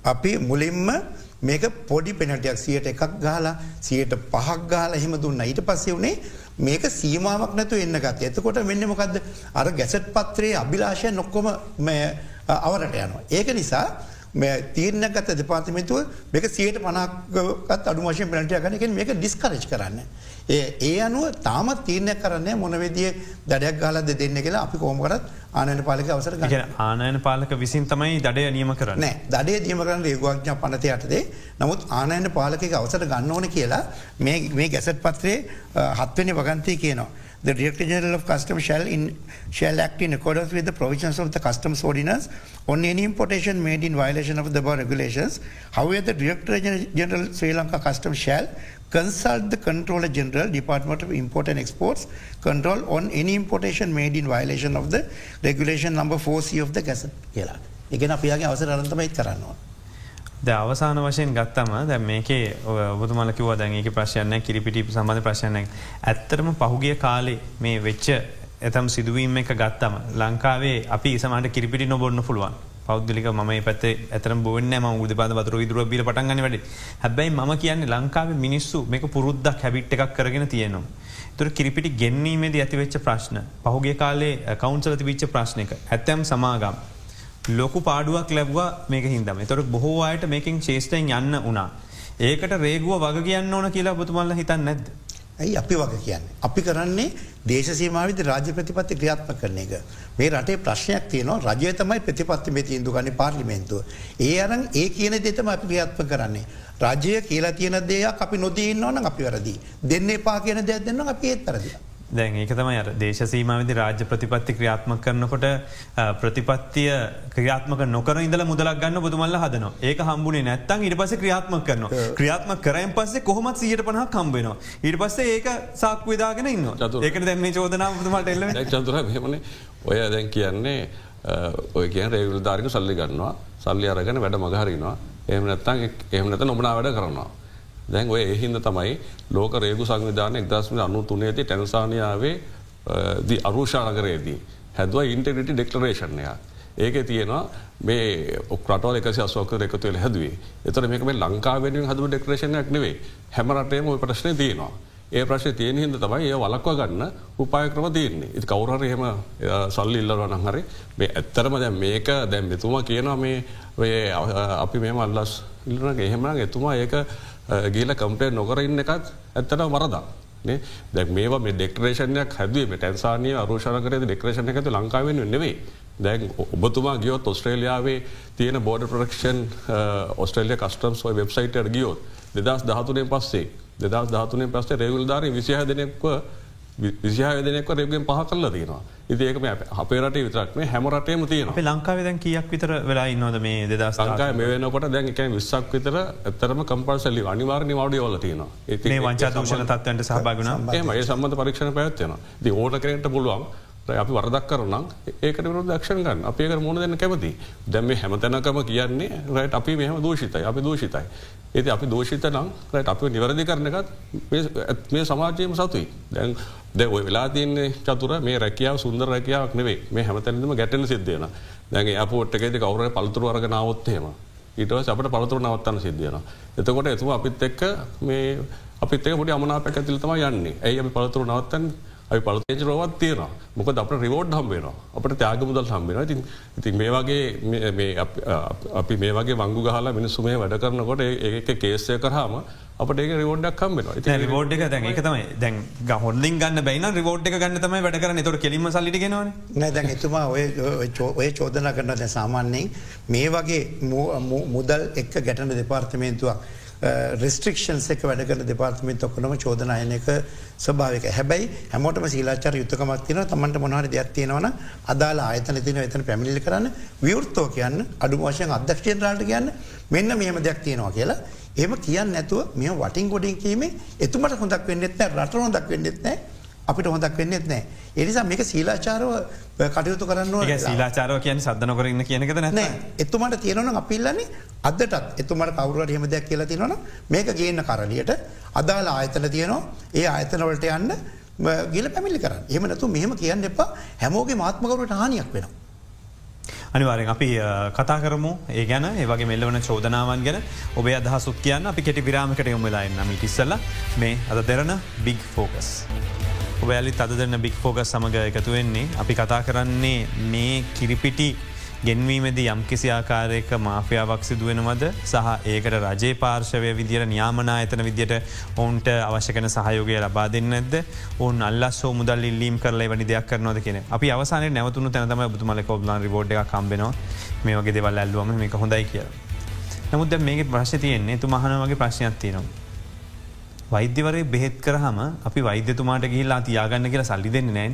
අපි මුලින්ම මේක පොඩි පෙනටයක් සියට එකක් ගාලා සියට පහක් ගාල එහෙම දුන්න. ඊට පස්සේ වනේ මේක සීමාවක් නැතු එන්න ගත් එතකොට වෙන්න මොකක්ද අර ගැසට් පත්‍රයේ අභිලාශය නොක්කොම අවරට යනවා. ඒක නිසා තීරණ ගත දෙපාතිමතුව මේක සියට පනක්ගත් අඩු වශයෙන් පනටය ගනක මේක ඩිස්කරජ් කරන්න. ඒ ඒ අනුව තාමත් තීරණය කරන්නේ මොනවෙදිය දඩයක් ගාලද දෙන්න කියලා අපි කෝමකරත් ආනයන පාලක අවසර ආනයන පාලක විසින් තමයි දඩය නියම කරන්න දඩේ දියම කරන්න රේගවාඥා පනත යටදේ නමුත් ආනයන පාලක අවසර ගන්න ඕන කියලා මේ ගැසට පත්‍රේ හත්වනි වගන්තය කියනවා. The Director General of Customs shall, in, shall act in accordance with the provisions of the Customs Ordinance on any importation made in violation of the above regulations. However, the Director General Sri Lanka Customs shall consult the Controller General, Department of Import and Exports, control on any importation made in violation of the regulation number 4C of the Gazette. කියලා. එකන අපියාගේ අවසර අරන්තමයිත් කරන්නවා. ද අවසාන වශයෙන් ගත්තම දැ මේකේ ඔබතුමල කිව දැන්ඒක ප්‍රශ්යන්න කිරිපිටි සම්බඳධ ප්‍රශ්නයක් ඇත්තරම පහුගිය කාලේ මේ වෙච්ච ඇතම් සිදුවීම එක ගත්තම ලංකාවේ අපි සමට කිරිපිටි නොබොන්න පුළුවන් පෞද්ලික ම පැත් ඇතර බොන්න ම උද පද වතුර විදුර බිල පටන්ගන්න වැඩ හැබැයි ම කියන්නේ ලංකාව මිනිස්සු මේක පුරුද්දක් හැබිට් එකක් කරගෙන තියෙනවා. තුර කිරිපිටි ගෙන්වීමේද ඇතිවෙච්ච ප්‍රශ්න පහුගේ කාලේ uh, කවන්සලති විච්ච ප්‍රශ්නක ඇත්තැම් සමාගම්. ලොකු පාඩුවක් ලැබවා මේක හිදම තොර බොහෝ අයට මේකින් ශේෂ්ටයෙන් යන්න වනා. ඒකට රේගුව වග කියන්න ඕන කියලා බතුමල්ල හිතන්න නැද්ද. ඇයි අපි වග කියන්න. අපි කරන්නේ දේශසීමාවිද රාජ්‍ය ප්‍රතිපත්ති ක්‍රියාත්ම කරන එක. මේ රටේ ප්‍රශ්නයක් තියනවා රජය තමයි ප්‍රතිපත්ති මේ තිීන්දු ගනි පාර්ලිමෙන්තුව. ඒ අරන් ඒ කියන දෙතම අපි ක්‍රියාත්ම කරන්නේ. රජය කියලා තියෙන දෙයක් අපි නොදීන්න ඕන අපි වැරදි. දෙන්න එපා කියන දෙයක් දෙන්න අපි ඒත් පරදිලා. දැන් ඒක තමයි අර දේශසීමවිදි රාජ්‍ය ප්‍රතිපත්ති ක්‍රියාත්ම කරනකොට ප්‍රතිපත්තිය ක්‍රියාත්මක නොකර ඉදල මුදලක් ගන්න බුදුමල්ල හදන ඒක හම්බුණේ නැත්තන් ඉට පස ක්‍රියාත්ම කරන ක්‍රියාත්ම කරයන් පස්සේ කොහොමත් සියට පනහ කම්බෙනවා ඊට පස්සේ ඒක සාක් විදාගෙන ඉන්න ඒක දැම චෝදනා බුතුමට එල්ල චතුර හෙමන ඔය දැන් කියන්නේ ඔය කියන රේවිල් ධාරික සල්ලි ගන්නවා. සල්ලි අරගෙන වැඩ මගහරිනවා එහම නැත්තන් එහම නැත නොමනා වැඩ කරනවා. දැන් ඔය එහින්ද තමයි ලෝක රේගු සංවිධාන එක්දස්ම අනු තුනේති ටැනසානියාවේ දි අරුෂානගරයේදී. හැදව ඉන්ටගිටි ඩෙක්ලරේෂණය. ඒක තියෙනවා මේ ඔක්‍රටල් එක අස්වක එකතුවල හැදවේ එතර මේක මේ ලංකාවෙන් හදු ඩෙක්‍රේෂණයක් නෙවේ හැමරටේම ඔය ප්‍රශ්නය තියෙනවා. ඒ ප්‍රශ්ය තියෙන හිද තමයි ඒ වලක්ව ගන්න උපාය ක්‍රම තියන්නේ ඉති කවුරර එහෙම සල්ලි ඉල්ලරන හරි මේ ඇත්තරම දැ මේක දැම් මෙතුමා කියනවා මේ අපි මේම අල්ලස් ඉල්ලනගේ එහෙමන එතුමා ඒක ගීල කම්පේ නොකර ඉන්න එකත් ඇත්තට වරදා. දැ මේ මේ ඩෙක්රේෂනයක් හැදේ ටැන්සානය අරුෂණකරේ ඩෙක්‍රේෂණ එකතු ලංකාවෙන් නෙවේ දැන් ඔබතුමා ගියොත් ඔස්ට්‍රේලියාවේ තියෙන බෝඩ ප්‍රක්ෂන් ඔස්ට්‍රේලිය කස්ටම්ස් වෙබ්සයිට ගියොත් දෙදස් දහතුනෙන් පස්සේ දෙදස් ධාතුනය පස්සේ රේවල්ධාර විසිහ දෙනෙක්ව විසිහ දෙනෙක් රේගෙන් පහ කල්ල තියෙනවා. ඉතිඒක අපේ රට විතරක් මේ හැමරටේම තියෙන ලංකාවදැන් කියක් විතර වෙලා ඉන්නවද මේ දෙදස් ලංකාය මේ වෙනකොට දැන් එක විස්සක් විතර ඇතරම කම්පර්සල්ලි අනිවාර්ණි වඩිය වල තියෙනවා. ඒ වංචා දූෂණ තත්වන්ට සහභාගන ඒ සම්බඳ පරීක්ෂණ පැත්වෙන ති ඕට කරට පුළුවන් අපි වරදක් කරනම් ඒකට වරු දක්ෂණ ගන්න. අපේක මුණ දෙන්න කැමති දැම හැමතැනකම කියන්නේ රට අපි මෙහම දූෂිතයි අපි දූෂිතයි. ඒති අපි දෝෂිත නම් රට අපි නිවැරදි කරනකත් මේ සමාජයම සතුයි දැන් දැ ඔය වෙලා තියන්නේ චතුර මේ රැකියාව සුන්දර රැකියාවක් නෙවේ මේ හැමතැනම ගැටන සිද්ධයන දැන් අපෝට්කේද කවර පල්තුර වර්ගනාවොත්තේම ඊට සපට පළතුර නවත්තන්න සිද්ධියන එතකොට එතුම අපිත් එක්ක මේ අපිත් පොඩි අමනාපැක ඇතිල්තම යන්නේ. ඇයි අපි පළතුර නවත්තන් අපි පලතේජ රෝවත් තියෙන මොක අප රිවෝඩ් හම්බේෙන අපට ත්‍යාග මුදල් හම්බෙන ඉතින් ඉතින් මේ වගේ අපි මේ වගේ වංගු ගහලා මිනිස්සුමේ වැඩ කරනකොට ඒක කේසය කරහම අපට ඒක රිවෝඩ්ඩක් කම්බෙන රිවෝඩ් එක දැන් එක තමයි. දැන් හොල්ලින් ගන්න බයින රිවෝඩ් එක ගන්න තමයි වැඩ කරන තොට කෙලිම සල්ලිගෙන නෑ දැන් එතුමා ඔය ඔය චෝදනා කරන දැ සාමාන්‍යයෙන් මේ වගේ මුදල් එක්ක ගැටන දෙපාර්තමේන්තුවක් රෙස්ට්‍රික්ෂන්ස් එක වැඩ කර දෙපාර්තමෙන්ත් ඔක්කනම චෝදනයන එක ස්භාවක හැබැයි හැමෝටම සීලාචර යුත්තකමත් තින තමන්ට මොහර දෙයක් තියෙනවන අදාලා ආයතන තින එතන පැමිලි කරන්න. විවෘත්තෝ කියන්න. අඩු වශයෙන් අධ්‍යක්ෂයෙන් රාට කියන්න. මෙන්න මෙහම දෙයක් තියෙනවා කියලා. එම කියන්න නැතුව මේ වටින් ගොඩින් කීමේ එතුමට හොඳක් වෙන්නෙත් රට හොඳක් වෙන්නෙත් නෑ අපිට හොඳක් වෙන්නෙත් නෑ. එනිසා මේක සීලාචාරව කටයුතු කරන්න සීලාචාරව කියන සද්ධන කරන්න කියනකද නැ එතුමට තියෙනවන අපිල්ලන්නේ අදටත්. එතුමට කවරුවට හෙම දෙයක් කියලා තිනවන මේක ගේන්න කරලියට අදාල ආයතන තියනවා. ඒ ආයතනවලට යන්න ගිල පැමිලි කරන්න. එමනතු මෙහම කියන්න එපා. හැමෝගේ මාත්මකරුවට හානියක් වෙනවා. අනිවාරෙන් අපි කතා කරමු. ඒ ගැන ඒවගේ මෙල්ලවන චෝදනාවන් ගැන. ඔබේ අදහසුත් කියන්න. අපි කෙටි විරාමකට යොමුලා එන්න. මිටිස්සල්ල මේ අද දෙරන බිග් ෆෝකස්. ඔබෑලි තද දෙන්න බික් ෆෝගස් සමඟ එකතු වෙන්නේ. අපි කතා කරන්නේ මේ කිරිපිටි ගෙන්වීමද යම් කිසි ආකාරයක මාෆියාවක් සිදුවෙනවද සහ ඒකට රජේ පාර්ශවය විදිර න්‍යාමනා එතන විදියට ඔවුන්ට අවශ්‍යකන සහයෝගය ලබා දෙන්න ඇද ඔන් අල්ලස් මුදල් ඉල්ලීම් කරල වනි දෙයක් කරනවද කියෙන අපි අවසාන නැවතුන තැනතම බුතුමල කොබ්ලන් රිබෝඩ් එක කම්බෙනවා මේ වගේ දෙවල් ඇල්ලුවම මේක හොඳයි කිය. නමුද මේක ප්‍රශ් තියන්නේ තු මහනවගේ ප්‍රශ්නයක් තියනවා. වෛද්‍යවරය බෙහෙත් කරහම අපි වෛද්‍යතුමාට ගිහිල්ලා තියාගන්න කියලා සල්ලි දෙන්න නෑන්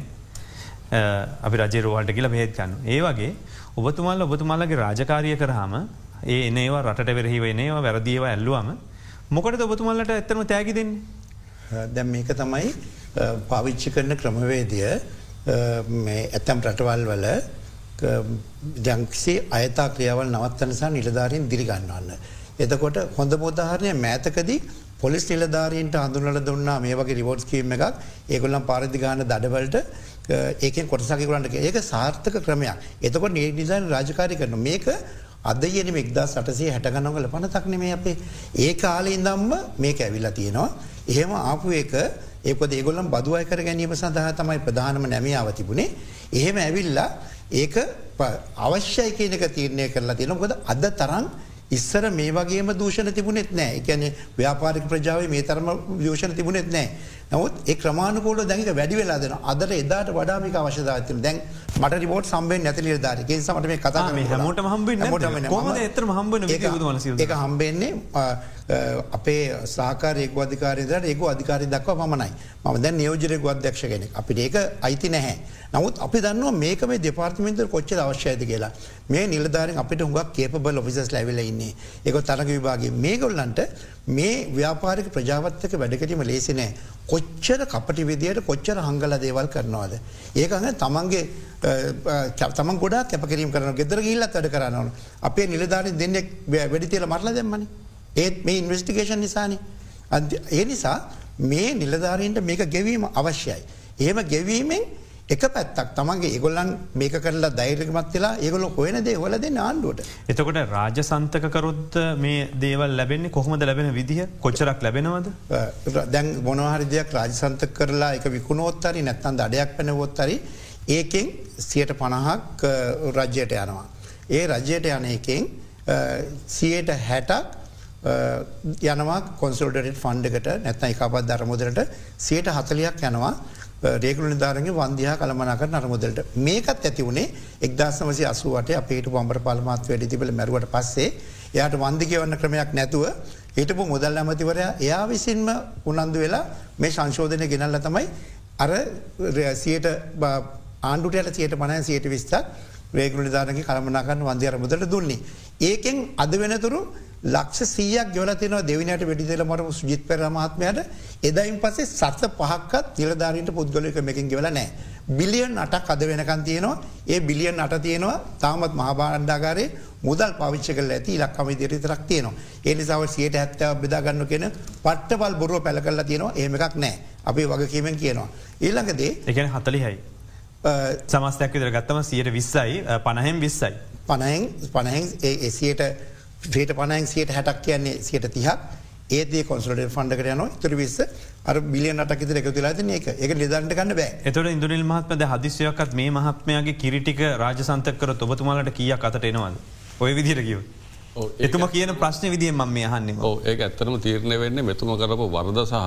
අපි රජරෝහට කියලා බෙහෙත් ගන්න. ඒ වගේ ඔබතුමල් ඔබතුමල්ලගේ රාජකාරිය කරහම ඒ එනවා රට වෙරහි වනේවා වැරදිීව ඇල්ලුවම මොකට ඔබතුමල්ලට ඇත්තම තෑගි දෙන්නේ. දැම් මේක තමයි පාවිච්චි කරන ක්‍රමවේදය ඇත්තම් රටවල් වල ජංක්සේ අයතා ක්‍රියාවල් නවත්තනසා නිලධාරීන් දිරිගන්නවන්න. එතකොට හොඳ පොදාහරණය මෑතකදී පොලිස් නිලධාරීන්ට හඳුනල දුන්නා මේ වගේ රිවෝඩ් කීම එකක්. ඒගොල්ලම් පාරදිගාන දඩවලට ඒකෙන් කොටසකිකරන්නට ඒක සාර්ථක ක්‍රමයක්. එතකොට නිය නිසාන් රාජකාරි කරන මේක අදයනම එක්දා සටසේ හැටගනවල පනතක්න මේ අපේ. ඒ කාලේ ඉදම්ම මේක ඇවිල්ලා තියෙනවා. එහෙම ආපු එක ඒක ඒගොල්ලම් බදුවය කර ගැනීම සඳහා තමයි ප්‍රධානම නැමියාව තිබුණේ. එහෙම ඇවිල්ලා ඒක අවශ්‍යයි කියනක තීරණය කරලා තියෙනකොද අද තරන් ඉස්සර මේ වගේම දූෂණ තිබුණෙත් නෑ. එකැන ව්‍යාපාරික ප්‍රජාව මේ තරම දූෂණ තිබුණෙත් නෑ. නමුත් ඒ ක්‍රමාණකෝල දැක වැඩි වෙලා දෙන අදර එදාට වඩාමික අවශ්‍යදාතින දැන් මට රිබෝට් සම්බෙන් නැතිලිය දාරක සමට මේ කතා හමට හම්බ එතර හම්බන එක හම්බෙන්නේ අපේ සාකාරයෙක් අධිකාරයදට ඒක අධිකාරය දක්ව පමණයි. ම දැන් නියෝජරයක අධ්‍යක්ෂ කෙනෙක්. අපිට ඒක අයිති නැහැ. නමුත් අපි දන්නවා මේක මේ දෙපාර්තමෙන්ත කොච්ච අවශ්‍යයද කියලා. මේ නිලධාරෙන් අපිට හුඟක් කේපබල් ඔෆිසස් ලැවිල ඉන්නේ. එක තරග විභාගේ මේගොල්ලන්ට මේ ව්‍යාපාරික ප්‍රජාවත්තක වැඩකටීම ලේසිනෑ කොච්චර කපටි විදියට කොච්චර හංගල දේවල් කරනවාද. ඒකඟ තමන්ගේ තම ගොඩා කැපකිරීම කරන ගෙදර ගිල්ලත් වැඩ කරන්නවන අපේ නිලධාරය දෙන්නෙක් වැඩි තියල මරල දෙම්මනි. ඒත් මේ ඉන්වස්ටිකේෂන් නිසානි ඒ නිසා මේ නිලධාරීන්ට මේක ගෙවීම අවශ්‍යයි. ඒම ගෙවීමෙන් එක පැත්තක් තමන්ගේ ඒගොල්ලන් මේක කරලා දෛර්ගමත් වෙලා ඒගොල හොයන දේ හොල දෙන්න ආණ්ඩුවට. එතකොට රාජ සන්තකරුත් මේ දේවල් ලැබෙන්නේ කොහොමද ලැබෙන විදිහ කොච්චරක් ලැබෙනවද. දැන් මොනහරි දෙයක් රාජසන්ත කරලා එක විකුණෝත්තරි නැත්තන් අඩයක් පැනවොත්තරි ඒකෙන් සියට පණහක් රජ්‍යයට යනවා. ඒ රජ්‍යයට යන එකෙන් සියයට හැටක් යනවා කොන්සල්ටට ෆන්ඩකට නැත්න එකපත් ධර්මුදරට සියට හතලයක් යනවා. රේකුල නිධාරගේ වන්දයා කළමනක නරමුදලට මේකත් ඇති වුණේ එක්දස්සමසි අසුවට අපේට පම්බර පලමත් වැඩි තිබල මැරුවට පස්සේ. එයාට වන්දිකවන්න ක්‍රමයක් නැතුව හිටපු මුදල් ඇමතිවරය එයා විසින්ම උනන්දු වෙලා මේ සංශෝධනය ගෙනල්ල තමයි අර සියට ආණ්ඩුටයට සියට පනය සියට විස්තක් රේගුල නිධාරගේ කළමනාකන්න වන්දය අරමුදට දුන්නේ. ඒකෙන් අද වෙනතුරු ලක්ෂ සීයක් ගවලතිනව දෙවිනට වැඩිදල මරම සුජිත් පෙරමත්මයට එදයින් පසේ සත්ස පහක්කත් නිලධාරීට පුද්ගලක මෙකින් ගෙවල නෑ. බිලියන් අටක් අද වෙනකන් තියෙනවා ඒ බිලියන් අට තියෙනවා තාමත් මහාබාණ්ඩාගරේ මුදල් පවිච්ච කල ඇති ලක්කම දිරිතරක් තියනවා. ඒනිසාව සියට හැත්තාව බෙදාගන්න කියෙන පට්ටවල් බොරුව පැල කල්ලා තියෙනවා ඒමකක් නෑ අපි වගකීමෙන් කියනවා. ඊළඟදේ එකන හතලිහයි. සමස්තයක් විදර ගත්තම සියට විස්සයි පණහෙම් විස්සයි. පණහෙන් පණහෙන් එසියට ්‍රේට පනයින් සියට හැටක් කියන්නේ සියට තිහක්. ඒදේ කොන්සලට ෆන්ඩකට යන තුර විස්ස අර බිලියන් අටක් ඉතර එකතු වෙලා තින එක නිදන්ට ගන්න බෑ. එතට ඉදුනිල් මහත්මද හදිසියකත් මේ මහත්මයාගේ කිරිටික රාජසන්තකර ඔබතුමාලට කියක් අතට එනවද. ඔය විදිර කිව. ඔව්, එතුම කියන ප්‍රශ්න විදිිය මම මේ අහන්නේ ඕ ඒ ඇත්තනම තීරණය වෙන්නේ මෙතුම කරපු වරද සහ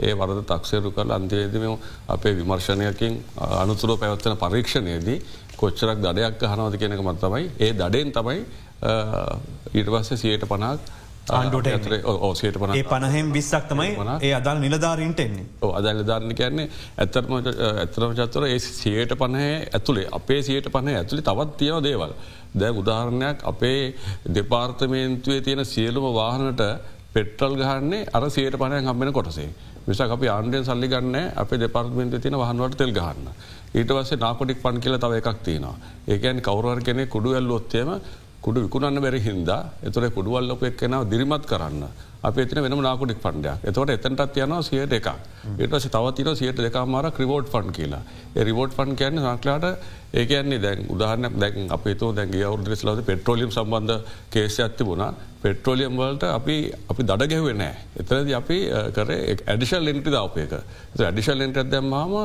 ඒ වරද තක්ෂේරු කල අන්තිවේදම අපේ විමර්ශනයකින් අනුතුර පැවත්වන පරීක්ෂණයේදී කොච්චරක් දඩයක් හනවද කියනක මත් තමයි ඒ දඩෙන් තමයි ඊට පස්සේ සියයට පනක් ආණ්ඩුවට. ඕසයට පන ඒ පණහෙම් විස්සක් තමයි ඒ අදල් නිලධාරීන්ට එන්නේ. අදල් ධාරණ කියන්නේ ඇත්තරම ඇත්තරම චත්තර ඒ සියයට පණහ ඇතුළේ අපේ සියයට පණහ ඇතුළි තවත් තියව දේවල්. දැ උදාහරණයක් අපේ දෙපාර්තමේන්තුවේ තියෙන සියලුම වාහනට පෙට්‍රල් ගහන්නේ අර සියයට පණය හම්බෙන කොටසේ. විසක් අපි ආණ්ඩයෙන් සල්ලි ගන්න අප දෙපාර්තමෙන්ට තින වහනුවට තෙල් ගහන්න. ඊට වස්සේ නාකොටික් පන් කියල තව එකක් තියෙනවා. ඒකන් කවරුවර කෙනෙ කුඩු ඇල්ල ඔත්තේම කුඩු විකුණන්න බැරි හින්දා එතුර කුඩුවල්ලප එක්කෙනාව දිරිමත් කරන්න. අප එතින වෙන නාකුටික් පන්ඩයක් එතවට එතැටත් යනවා සියට එක ඒටස තවතින සියට දෙකමාර ක්‍රවෝඩ් ෆන් කියලා. රිවෝඩ් ෆන් කියන්න සංකලාට ඒකන්නේ දැන් උදාහරනයක් දැන් අපේතු දැන්ගේ අවුදු ලද පෙට්‍රෝලියම් සම්බන්ධ කේෂ ඇත්ති වුණා පෙට්‍රෝලියම් වලට අපි අපි දඩ ගැහුවේ නෑ එතරද අපි කර ඇඩිශල් එන්ටි දාවපයක ඇඩිශල් එන්ට දැම්මාම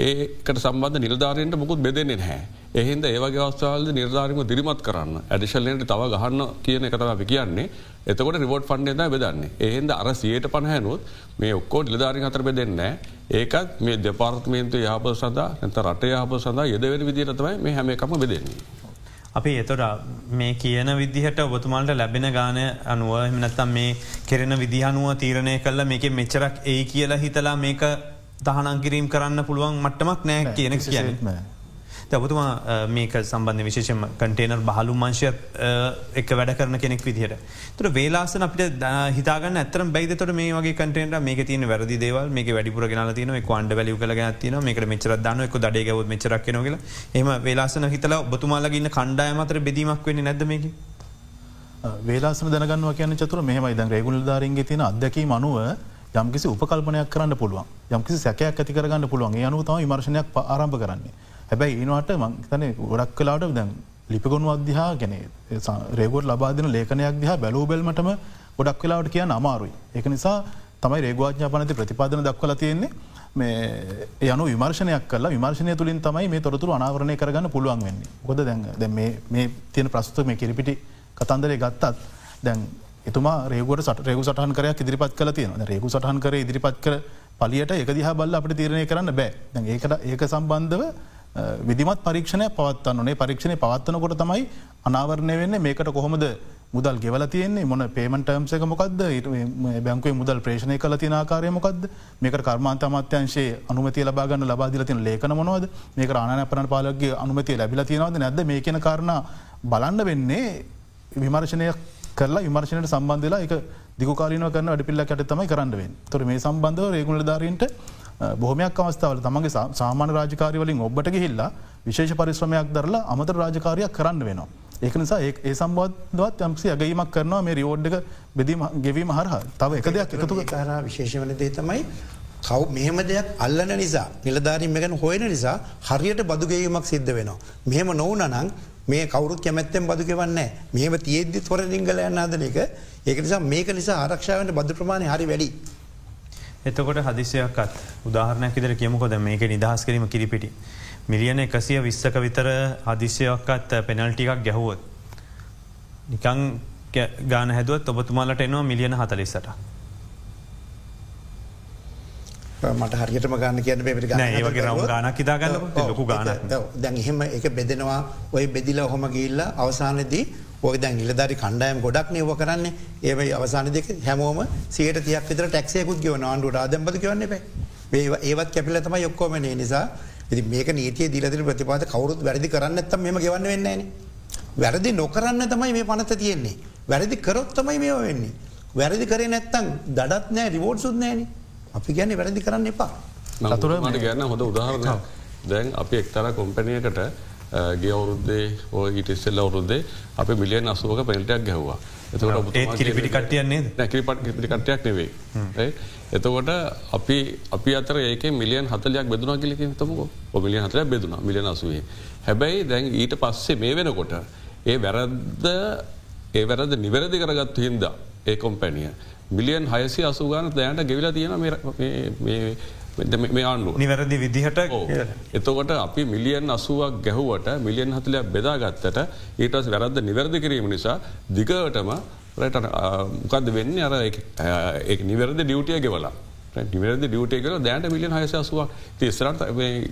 ඒකට සම්බන්ධ නිලධාරයට මුකුත් බෙදෙන්නේ නැහැ. එහින්ද ඒවගේ අවස්ථාවල්ද නිර්ධාරම දිරිමත් කරන්න ඇඩිශල්ලට තව ගහන්න කියන එකතම අපි කියන්නේ. එතකොට රිවෝඩ් ෆන්ඩ බෙදන්නේ එහින්ද අර සියයට පණහැනුත් මේ ඔක්කෝ නිලධාරි අතර බෙදෙන්න ඒකත් මේ දෙපාර්තමේන්තු යහප සඳහා නැත රට යහප සඳහා යෙදවෙන විදිරතමයි මේ හැම එකම බෙදෙන්නේ. අපි එතොට මේ කියන විදිහට ඔබතුමාලට ලැබෙන ගාන අනුව එමනත්තම් මේ කෙරෙන විදිහනුව තීරණය කල්ල මේක මෙච්චරක් ඒ කියලා හිතලා මේක දහනංකිරීම් කරන්න පුළුවන් මට්ටමක් නෑ කියන කියන. ඔබතුමා මේක සම්බන්ධ විශේෂම කටේනර් බහලු මංශයත් එක වැඩ කරන කෙනෙක් විදිහට. තුර වේලාසන අපිට හිතාගන්න ඇතර බයිදතට මේ වගේ කටේට මේ තින වැරදි දේව මේ වැඩිපුර ගෙන තින කොන්ඩ වැලි කල තින මේක මෙචර දන්න එක දඩේගවත් මෙචරක් නගල එම වේලාසන හිතල ඔබතුමාලගන්න කණ්ඩාය මතර බෙදීමක් වෙන නැද මේක. වේලාසන දැනගන්නවා කියන චතුර මෙහම ඉදන් රේගුල් ධාරන්ගේ තියෙන අදැකී මනුව යම්කිසි උපකල්පනයක් කරන්න පුළුවන් යම්කිසි සැකයක් ඇති කරගන්න පුළුවන් ඒ අනුව තම විමර්ශනයක් ආරම්භ කරන්නේ. හැබැයි ඒනවාට මංතන ගොඩක් කලාට දැන් ලිපගොුණු අධ්‍යා ගැන රේගොට ලබාදන ලේඛනයක් දිහා බැලූබෙල්මටම ගොඩක් වෙලාවට කිය අමාරුයි. එක නිසා තමයි රේගවාඥාපනති ප්‍රතිපාදන දක්වල තියෙන්නේ. මේ යනු විමර්ශනයක් කල විමර්ශනය තුළින් තමයි මේ තොරතුර අනාවරණය කරගන්න පුළුවන් වෙන්නේ. ගොද දැන් මේ තියෙන ප්‍රස්තුත මේ කිරිපිටි කතන්දරය ගත්තත් දැන් එතුමා රේගුවට සට රේගු සටහන් කරයක් ඉදිරිපත් කල තියෙන රේගු සටහන් කර ඉදිරිපත් කර පලියට එක දිහා බල්ල අපට තීරණය කරන්න බෑ. ඒකට ඒක සම්බන්ධව විදිමත් පරීක්ෂණය පවත්වන්න නේ පරීක්ෂණය පවත්වනකොට තමයි අනාවරණය වෙන්න මේකට කොහොමද මුදල් ගෙවල තියන්නේ මොන පේමටර්ම්සක මොකක්ද බැංකුවේ මුදල් ප්‍රේෂණය කල තින ආකාරය මොකක්ද මේක කර්මාන්ත අමත්‍යංශයේ අනුමති ලබාගන්න ලබාදිල තින ලේකන මොනවද මේක ආන පරන පාලගේ අනුමතිය ලැබිල තියෙනවද නැද මේ කියන කාරණ බලන්න වෙන්නේ විමර්ශනය කරලා විමර්ශනයට සම්බන්ධලා එක දිකාරන කරන අඩ පිල්ල කට තමයි කරන්නවෙන් තොර මේ සම්බන්ධව රේගුණ ධාරීන්ට බොහොමයක් අවස්ථාවල තමගේ සාමාන රාජකාරවලින් ඔබට ගහිල්ලා විශේෂ පරිශ්‍රමයක් දරලා අමතර රාජකාරයක් කරන්න වෙනවා. ඒක නිසා ඒ සම්බන්ධවත් යම්සි අගීමක් කරනවා මේ රියෝඩ්ඩක බෙදීම ගෙවීම හරහ තව එක දෙයක් එකතු කාර විශේෂවන දේ තමයි කව් මෙහෙම දෙයක් අල්ලන නිසා නිලධාරීම ගැන හොයන නිසා හරියට බදුගේීමක් සිද්ධ වෙනවා. මෙහෙම නොවන නං මේ කවරුත් කැමැත්තෙන් බදු කෙවන්නේ මෙහම තියෙද්දි තොර රිංගල යන්න අදන එක ඒක නිසා මේක නිසා ආරක්ෂාවට බදු ප්‍රමාණය හරි වැඩි. එතකොට හදිසියක්ත් උදාහරණයක් ඉදර කියමුකොද මේක නිදහස් කිරීම කිරිපිටි. මිලියන එකසිය විස්සක විතර හදිසියක්කත් පෙනල්ටිකක් ගැහුවොත්. නිකං ගාන හැදුවත් ඔබතුමාලට එනවා මිලියන හතලිස්සට. මට හරියටම ගන්න කියන්න පෙට ඒවගේ රව් ගානක් හිතාගන්න ලොකු ගාන දැන් එහෙම එක බෙදෙනවා ඔය බෙදිල හොම ගිල්ල අවසානදී ඔය දැන් නිලධරි කණ්ඩයම් ගොඩක් නව කරන්න ඒවයි අවසාන දෙක හැමෝම සියට තියක් විතර ටක්ෂයකුත් ගව ආණ්ඩුවට ආදම්පති කියවන්න බෑ ඒවත් කැපිල තම යොක්කෝමනේ නිසා ඉති මේක නීතිය දිලදිර ප්‍රතිපාත කවරුත් වැරදි කරන්න ඇත්තම මෙම ගවන්න වෙන්නේන. වැරදි නොකරන්න තමයි මේ පනත තියෙන්නේ. වැරදි කරොත් තමයි මේ වෙන්නේ. වැරදි කරේ නැත්තං දඩත් නෑ රිවෝඩ් සුත් නෑන අපි ගැන්නේ වැරදි කරන්න එපා. නතුරමට ගැන්න හොඳ උදාහරණ දැන් අපි එක්තර කොම්පනයකට ගේ අවුරුද්දේ ඕ ඉටස්සෙල්ල අවුරුද්දේ අප මිලියන් අසුවක පෙල්ටයක් ගැහවා එතකොට කිරිපිටි කටියන්නේ නැකිරිපට කිපිටි කටයක් නෙවෙයි. එතකොට අපි අපි අතර ඒක මිලියන් හතලයක් බෙදුනා කිලික තමක ඔමිලියන් හතර බෙදුණ මිලියන අසුවේ. හැබැයි දැන් ඊට පස්සේ මේ වෙනකොට ඒ වැරද්ද ඒ වැරද නිවැරදි කරගත්තු හින්ද ඒ කොම්පැනිය. මිලියන් හයසි අසුගාන දෑන්ට ගෙවිලා තියෙන මේ ආණ්ඩුව. නිවැරදි විදිහට එතකොට අපි මිලියන් අසුවක් ගැහුවට මිලියන් හතුලයක් බෙදාගත්තට ඊටස් වැරද්ද නිවැරදි කිරීම නිසා දිගටම රට මොකක්ද වෙන්න? අර නිවැරද ඩියවටිය ගෙවලා. නිවැරදි ඩියවටිය කල දැන්ට මිලියන් හයස අසුවක්. ඉස්රට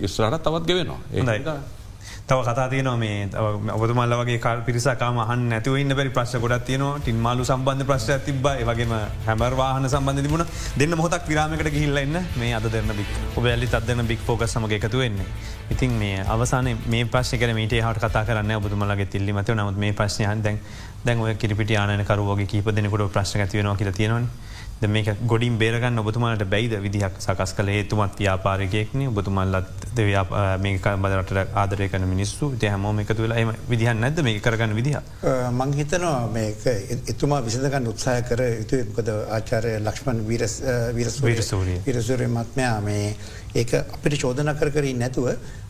ඉස්රට තවත් ගෙවෙනවා. තව කතාතියන මේ ඔබතුමල්ල වගේ කාල් පිරිසකාම හන් නැතිව ඉන්න බැරි ප්‍රශ් ගොඩත් තියන ටින්මාලු සම්බන්ධ ප්‍රශ් තිබ වගේම හැමර වාහන සම්බන්ධ තිබුණ. දෙන්න මොහොතක් විරාමකට ගිහිල්ලන්න මේ අද දෙන්න බික් ඔබැල්ලි තත්දන්න බික් ෝක සමග එකතු වෙන්නේ. ඉතින් මේ අවසාන මේ ප්‍රශ්ක මීට හට කතා කරන්න ඔබතුමලගේ තිල්ලි මත නමුත් මේ ප්‍රශ්නයන් දැන් දැන් ඔය කිරිපිට ආනකරුවගේ කීප දෙනෙකුට ප්‍රශ්න ඇතිවෙනවා කියල තියෙනවා. මේක ගොඩින් බේරගන්න ඔබතුමාලට බැයිද? විදිහක් සකස් කළ හේතුමත් ව්‍යාපාරකයෙක්න ඔබතුමල්ලත් මේක බදරට ආදරය කන මිනිස්සු. හැමෝම එකතු වෙලා එම විදිහන් නැද මේ කරගන්න විදිහ. මං හිතනවා මේක එතුමා විසඳගන්න උත්සාය කර යුතු මොකද ආචාරය ලක්ෂ්මන් විරස්වීරසූරිය විරසුරය. මත්මයා මේ ඒක අපිට චෝදන කර කරින් නැතුව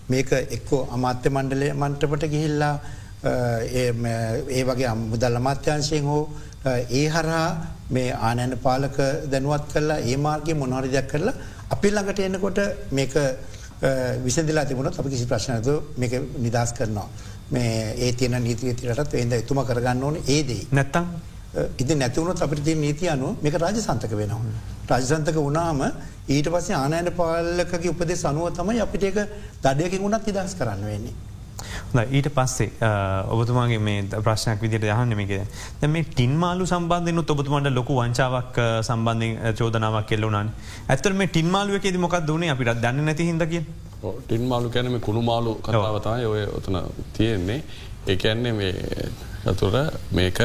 මේක එක්කෝ අමාත්‍ය මණ්ඩලය මන්ටපට ගිහිල්ලා ඒ වගේ මුදල් අමාත්‍යංශයෙන් හෝ ඒ හරහා මේ ආනෑන පාලක දැනුවත් කරලා ඒ මාර්ගය මොනහරි දෙයක් කරලා අපි ළඟට එන්නකොට මේක විසදිලා තිබුණත් අපි කිසි ප්‍රශ්නතු මේක නිදස් කරනවා. මේ ඒ තියන නීතිීතිරටත් එද එතුම කරගන්න ඕන ඒදේ. නැත්තම් ඉති නැතිවුණු අපිට ති නීති අනු මේක රාජසන්තක වෙනවා. රාජසන්තක වනාම ඊට පස්සේ ආනෑන පාලකගේ උපදෙ සනුව තමයි අපිට ඒක දඩයකින් වුණත් නිදස් කරන්න වෙන්නේ. ඊට පස්සේ ඔබතුමාගේ මේ ප්‍රශ්නයක් විදිට යහන්නමික ද මේ ටින් මාලු සම්බන්ධන ඔබතුමට ලොකු වංචාවක් සම්බන්ධ චෝදනාවක් කෙල්ලුනන් ඇත්තර මේ ටින් මාලුවකෙද මොකක් දුණේ අපිට දන්න නැති හිදකිය ටින් මාලු කැනම කුණු මාලු කතාවතයි ඔය ඔතන තියෙන්නේ. ඒකන්නේ මේ ඇතුර මේක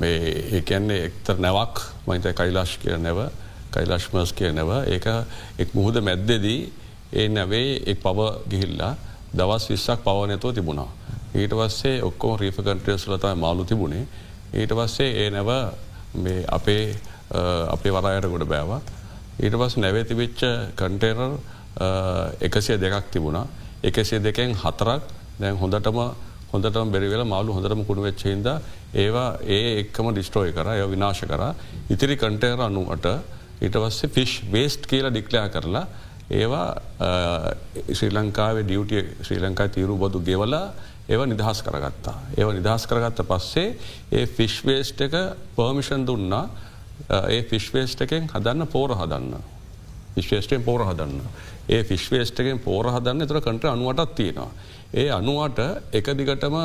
මේ ඒකන්නේ එක්තර නැවක් මහිත කයිලාශ් කිය නැව කයිලාශ්මස් කිය නැව ඒක එක් මුහුද මැද්දෙදී ඒ නැවේ එක් පව ගිහිල්ලා දවස් විස්සක් පවනැතුව තිබුණා. ඊට පස්සේ ඔක්කොම රීප කන්ට්‍රියස්ලතයි මාලු තිබුණේ. ඊට පස්සේ ඒ නැව අපේ අපේ වරයට ගොඩ බෑව. ඊට පස් නැවේ තිබිච්ච කන්ටේනර් එකසිය දෙකක් තිබුණා. එකසිය දෙකෙන් හතරක් දැන් හොඳටම හොඳටම බෙරිවෙල මාලු හොඳටම කුණු වෙච්චහින්ද ඒවා ඒ එක්කම ඩිස්ට්‍රෝය කර ය විනාශ කර ඉතිරි කන්ටේර අනුවට ඊට පස්සේ ෆිෂ් වේස්ට් කියලා ඩික්ලයා කරලා ඒවා ශ්‍රී ලංකාවේ ඩියුටිය ශ්‍රී ලංකා තීරු බොදු ගෙවලා ඒව නිදහස් කරගත්තා. ඒව නිදහස් කරගත්ත පස්සේ ඒ ෆිශ්වේස්ට එක පර්මිෂන් දුන්නා ඒ ෆිශ්වේස්ට එකෙන් හදන්න පෝර හදන්න. විශ්වේෂ්ටයෙන් පෝර හදන්න. ඒ ෆිශ්වේස්ටකෙන් පෝර හදන්න එතර කන්ට අනුවටත් තියෙනවා. ඒ අනුවට එක දිගටම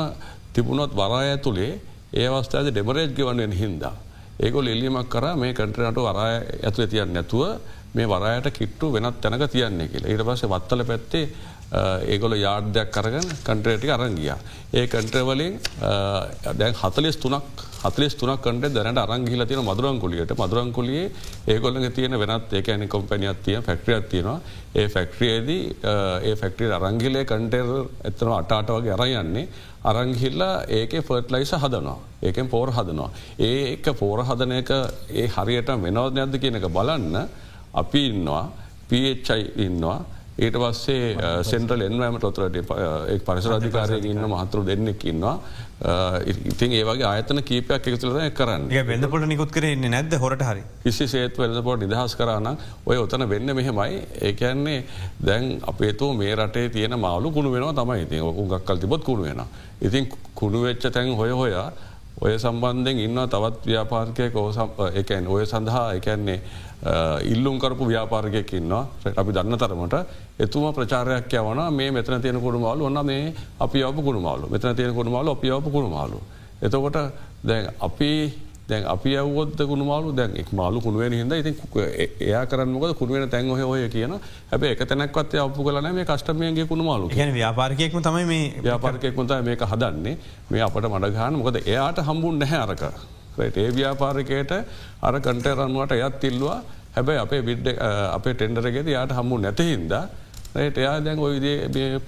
තිබුණොත් වරා ඇතුළේ ඒ අවස්ථාද ඩෙමරේජ් ගවන්නෙන් හින්දා. ඒගොල් එල්ලිමක් කර මේ කන්ට්‍රනට වරා ඇතුළ තියන්න නැතුව මේ වරයට කිට්ටු වෙනත් තැනක තියන්නේ කියලා. ඊට පස්සේ වත්තල පැත්තේ ඒගොල යාර්ධයක් කරගන කන්ට්‍රේටි අරංගිය. ඒ කන්ට්‍රවලින් දැන් හතලෙස් තුනක් හතලෙස් තුනක් කන්ට දැනට අරංගිල තියෙන මදුරංකුලියට මදුරංකුලියේ ඒගොල්ලඟ තියෙන වෙනත් ඒකැනි කොම්පැනියක් තිය ෆැක්ට්‍රියක් තියෙනවා. ඒ ෆැක්ට්‍රියේදී ඒ ෆැක්ට්‍රී අරංගිලේ කන්ටේර් එතන අටාට වගේ අරයන්නේ අරංහිල්ලා ඒක ෆර්ට්ලයිස හදනවා. ඒකෙන් පෝර හදනවා. ඒ එක පෝර හදන එක ඒ හරියට වෙනවද නැද්ද කියන එක බලන්න. අපි ඉන්නවා පයි ඉන්නවා. ඊට පස්සේ සෙන්ට්‍රල් එන්වෑමට ඔතරට පරිසරධිකාරය ඉන්න මහතුරු දෙන්නෙක් ඉන්නවා. ඉතින් ඒවගේ ආයතන කීපයක් එකතුලද කරන්න. වෙදපොට නිකුත් කරන්නේ නැද හොට හරි? කිසි සේත් වෙලපොට නිදහස් කරන්න ඔය ඔතන වෙන්න මෙහෙමයි. ඒකන්නේ දැන් අපේතු මේ රටේ තියෙන මාලු කුණු වෙනවා තමයි. ඉතින් ඔකු ගක්කල් තිබොත් කුණු වෙන ඉතින් කුණු වෙච්ච තැන් හොය හොයා ඔය සම්බන්ධෙන් ඉන්න තවත් ව්‍යාපාර්කය කෝසම් එකන් ඔය සඳහා එකන්නේ ඉල්ලුම් කරපු ව්‍යාපාරකයක් ඉන්නවා. අපි දන්න තරමට එතුම ප්‍රචාරයක් යවන මේ මෙතන තියෙන කුණුමාලු ඔන්න මේ අපි ඔප කුණුමාලු මෙතන තියෙන කුණුමාලු අපි ඔප කුණුමාලු. එතකොට දැන් අපි දැන් අපි අවුවොත් කුණුමාලු දැන් එක් මාලු කුණුවෙන හිද ඉතින් එයා කරන්නක කුණුවෙන තැන් හොය කියන. හැබ එක තැනක්වත් අපපු කලන මේ කස්ටමයගේ කුණුමාලු කියන ව්‍යාපාරකයෙක්ම තමයි මේ ව්‍යාපාරකයෙක්මත මේක හදන්නේ. මේ අපට මඩගාන මොකද එයාට හම්බුන් නැහැ අරක. ඒ ව්‍යාපාරිකයට අර කන්ටේරන්වට යත් ඉල්ලවා. හැබැයි අපේ විඩ් අපේ ටෙන්ඩරගෙද යායට හම්මු නැතහින්ද එයා දැන් ඔය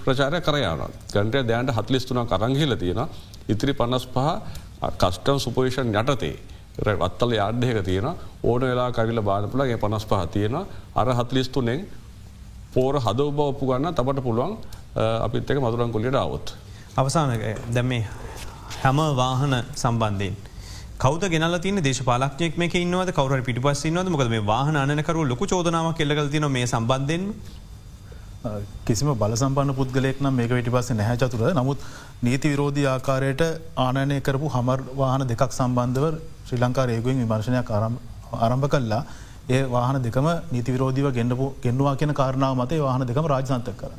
ප්‍රචාරය කරයන ගන්ටය දෑන්ට හත්ලිස්තුන කරංහිල තියෙන ඉතිරි පන්නස් පහ කස්ටම් සුපේෂන් යටතේ වත්තල යාඩ්‍යක තියෙන ඕන වෙලා කරිල බානපුලගේ පනස් පහ තියෙන අර හත්ලිස්තුනෙන් පෝර හදව බවපපු ගන්න තබට පුළුවන් අපිත් එක මදුරන් කොලියට අවුත්. අවසාන දැම හැම වාහන සම්බන්ධයෙන්. කවද ගෙනල තින දේශපාලක්ඥෙක් මේ ඉන්නවද? කවර පිටි පස්සන්නවද මොකද මේ වාහන අනකරු ලොකු චෝදනාව කෙල්ලගල තින මේ සම්බන්ධයෙන් කිසිම බල සම්පන්න පුද්ගලෙක් නම් මේක විටි පස්සේ නැහැ චතුර නමුත් නීති විරෝධී ආකාරයට ආනයනය කරපු හමර් වාහන දෙකක් සම්බන්ධව ශ්‍රී ලංකා රේගුවෙන් විමර්ශනයක් ආරම්භ කල්ලා ඒ වාහන දෙකම නීති විරෝධීව ගෙන්න්නපු ගෙන්වා කියන කාරණාව මතේ වාහන දෙකම රාජසන්තක කර.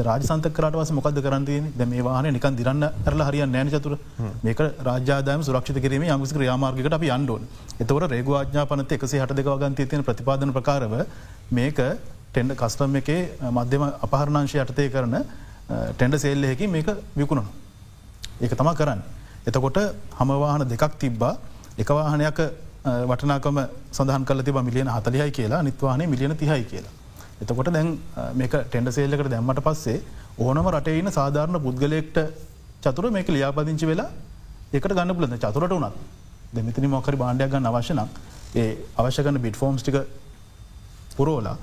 රාජසන්තකරට වස මොකද කරන්තිය ද මේ වාහන නිකන් දිරන්න ඇරල හරිය නෑන චතුර මේක රාජාදම සුරක්ෂිත කිරීම යමසි ක්‍රියාමාර්ගකට අපි අන්ඩුවන් එතවට රේගවාඥාපනත එකසේ හට දෙකවගන්තය තියෙන ප්‍රතිපාදන ප්‍රකාරව මේක ටෙන්ඩ කස්ටම් එකේ මධ්‍යම අපහරණංශය යටතය කරන ටෙන්ඩ සෙල්ලෙහකි මේක විකුණනු. ඒක තමා කරන්න. එතකොට හමවාහන දෙකක් තිබ්බා එකවාහනයක් වටනාකම සඳහන් කල තිබ මිලියන හතලියයි කියලා නිත්වාහනේ මිලියන තිහයි කියලා. එතකොට දැන් මේක ටෙන්ඩ සේල්ලකට දැම්මට පස්සේ ඕනම රටයින සාධාරණ පුද්ගලෙක්ට චතුර මේක ලියාපදිංචි වෙලා එකට ගන්න පුලද චතුරට වනත් දෙමිතිනි මොකරි බාණ්ඩයක් ගන්න අවශ්‍යනම් ඒ අවශ්‍ය කන්න බිට් ෆෝම්ස් ටික පුරෝලා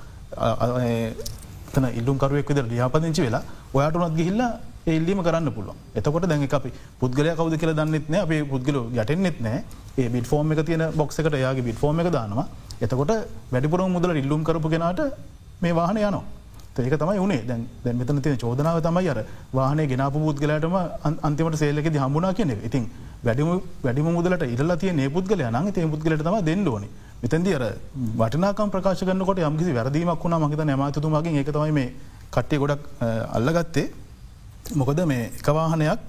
තන ඉල්ලුම්කරුවෙක් විද ලියාපදිංචි වෙලා ඔයාට උනත් ගිහිල්ල එල්ලීම කරන්න පුළුව එතකොට දැන් අපි පුද්ගලය කවද කියල දන්නෙත්න අපේ පුද්ගල යටෙන්න්නෙත් නෑ. ඒ බිට ෆෝර්ම එක තියෙන බොක්සකට යාගේ බිට ෆෝර්ම එක දානවා. එතකොට වැඩිපුර මුදල ඉල්ලුම් කරපු කෙනට මේ වාහන යනවා. ඒක තමයි උනේ. දැන් දැන් මෙතන තියෙන චෝදනාව තමයි අර වාහනේ ගෙනාපු පුද්ගලයාටම අන්තිමට සේල්ලකෙදි හම්බුණා කියන එක. ඉතින් වැඩිම වැඩිම මුදලට ඉරලා තියෙන මේ පුද්ගලයා නම් ඒ පුද්ගලයාට තමයි දෙන්න ඕනේ. මෙතැන්දි අර වටිනාකම් ප්‍රකාශ කරනකොට යම්කිසි වැරදීමක් වුණා මම හිතන්නේ අමාත්‍යතුමාගෙන් ඒක තමයි මේ කට්ටිය ගොඩක් අල්ලගත්තේ. මොකද මේ එක වාහනයක්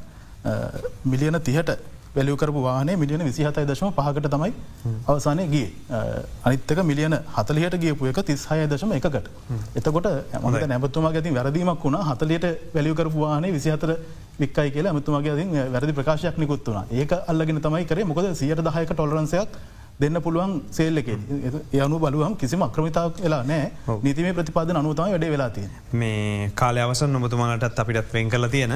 මිලියන 30ට වැලිය කරපු වාහනේ මිලියන විසිහතයි දශම පහකට තමයි අවසානය ගිය. අනිත්තක මිලියන හතලියට ගියපු එක තිස්හය දශම එකකට. එතකොට ඇමට නැබතුමා ඇති වැරදීමක් වුණ. හතලියට වැලිය කරපු වාහනේ විසිහතර වික්කයි කියලා ඇමතුමගේ අතින් වැරදි ප්‍රකාශයක් නිකුත් වුණ. ඒක අල්ලගෙන තමයි කරේ. මොකද සියට දහයක ටොලරන්සයක් දෙන්න පුළුවන් සේල්ලක යනු බලුවම් කිසිම අක්‍රමිතාවක් වෙලා නෑ නීතිමේ ප්‍රතිපාද අනුතම වැඩේ වෙලාතිය මේ කාලය අවසන් නොබතුමාලටත් අපිටත් වෙන් කල තියෙන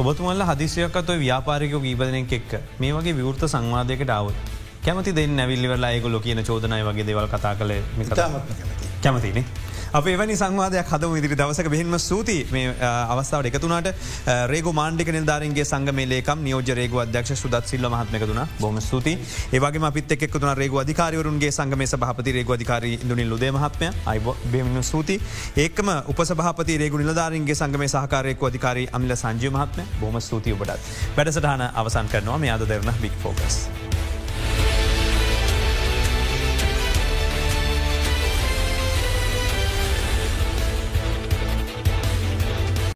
ඔබතුමල්ල හදිසියකත්ව ව්‍යාපාරිකෝ ගීබදනෙක් එක්ක මේ වගේ විවෘත සංවාධයකට අවුත් කැමති දෙන්න ඇවිල්ලිවලා ඒගොලො කියන චෝදනය වගේ දෙවල් කතා කළ කැමතිනේ. අප එවැනි සංවාධයක් හද ඉදිරි දවසක. බෙහින්ම සූති මේ අවස්ථාවට එකතුනාට රේග මාණ්ඩික නිල්ධාරන්ගේ සංගමේලේකම් නියෝජ රේග අධ්‍යක්ෂ සුදත් සිල්ල මහත්මකතුන බොම ස්තුති ඒවගේ පිත් එක්තුන රේග අධිකාරවරුන්ගේ සංගමේ සභහපති රේග අධිකාරී ඉදුනිල් ලුදේ මහත්මය. අයිබ බෙමින් ස්තුති ඒකම උපසභහපති රේගු නිලධාරන්ගේ සංගමේ සහකාරයක අධිකාරී අමිල සංජය මහත්ම බොම ස්තුති ඔබටත්. වැඩසටහන අවසන් කරනවා මේ අද දෙරන බික් ෆෝකස්.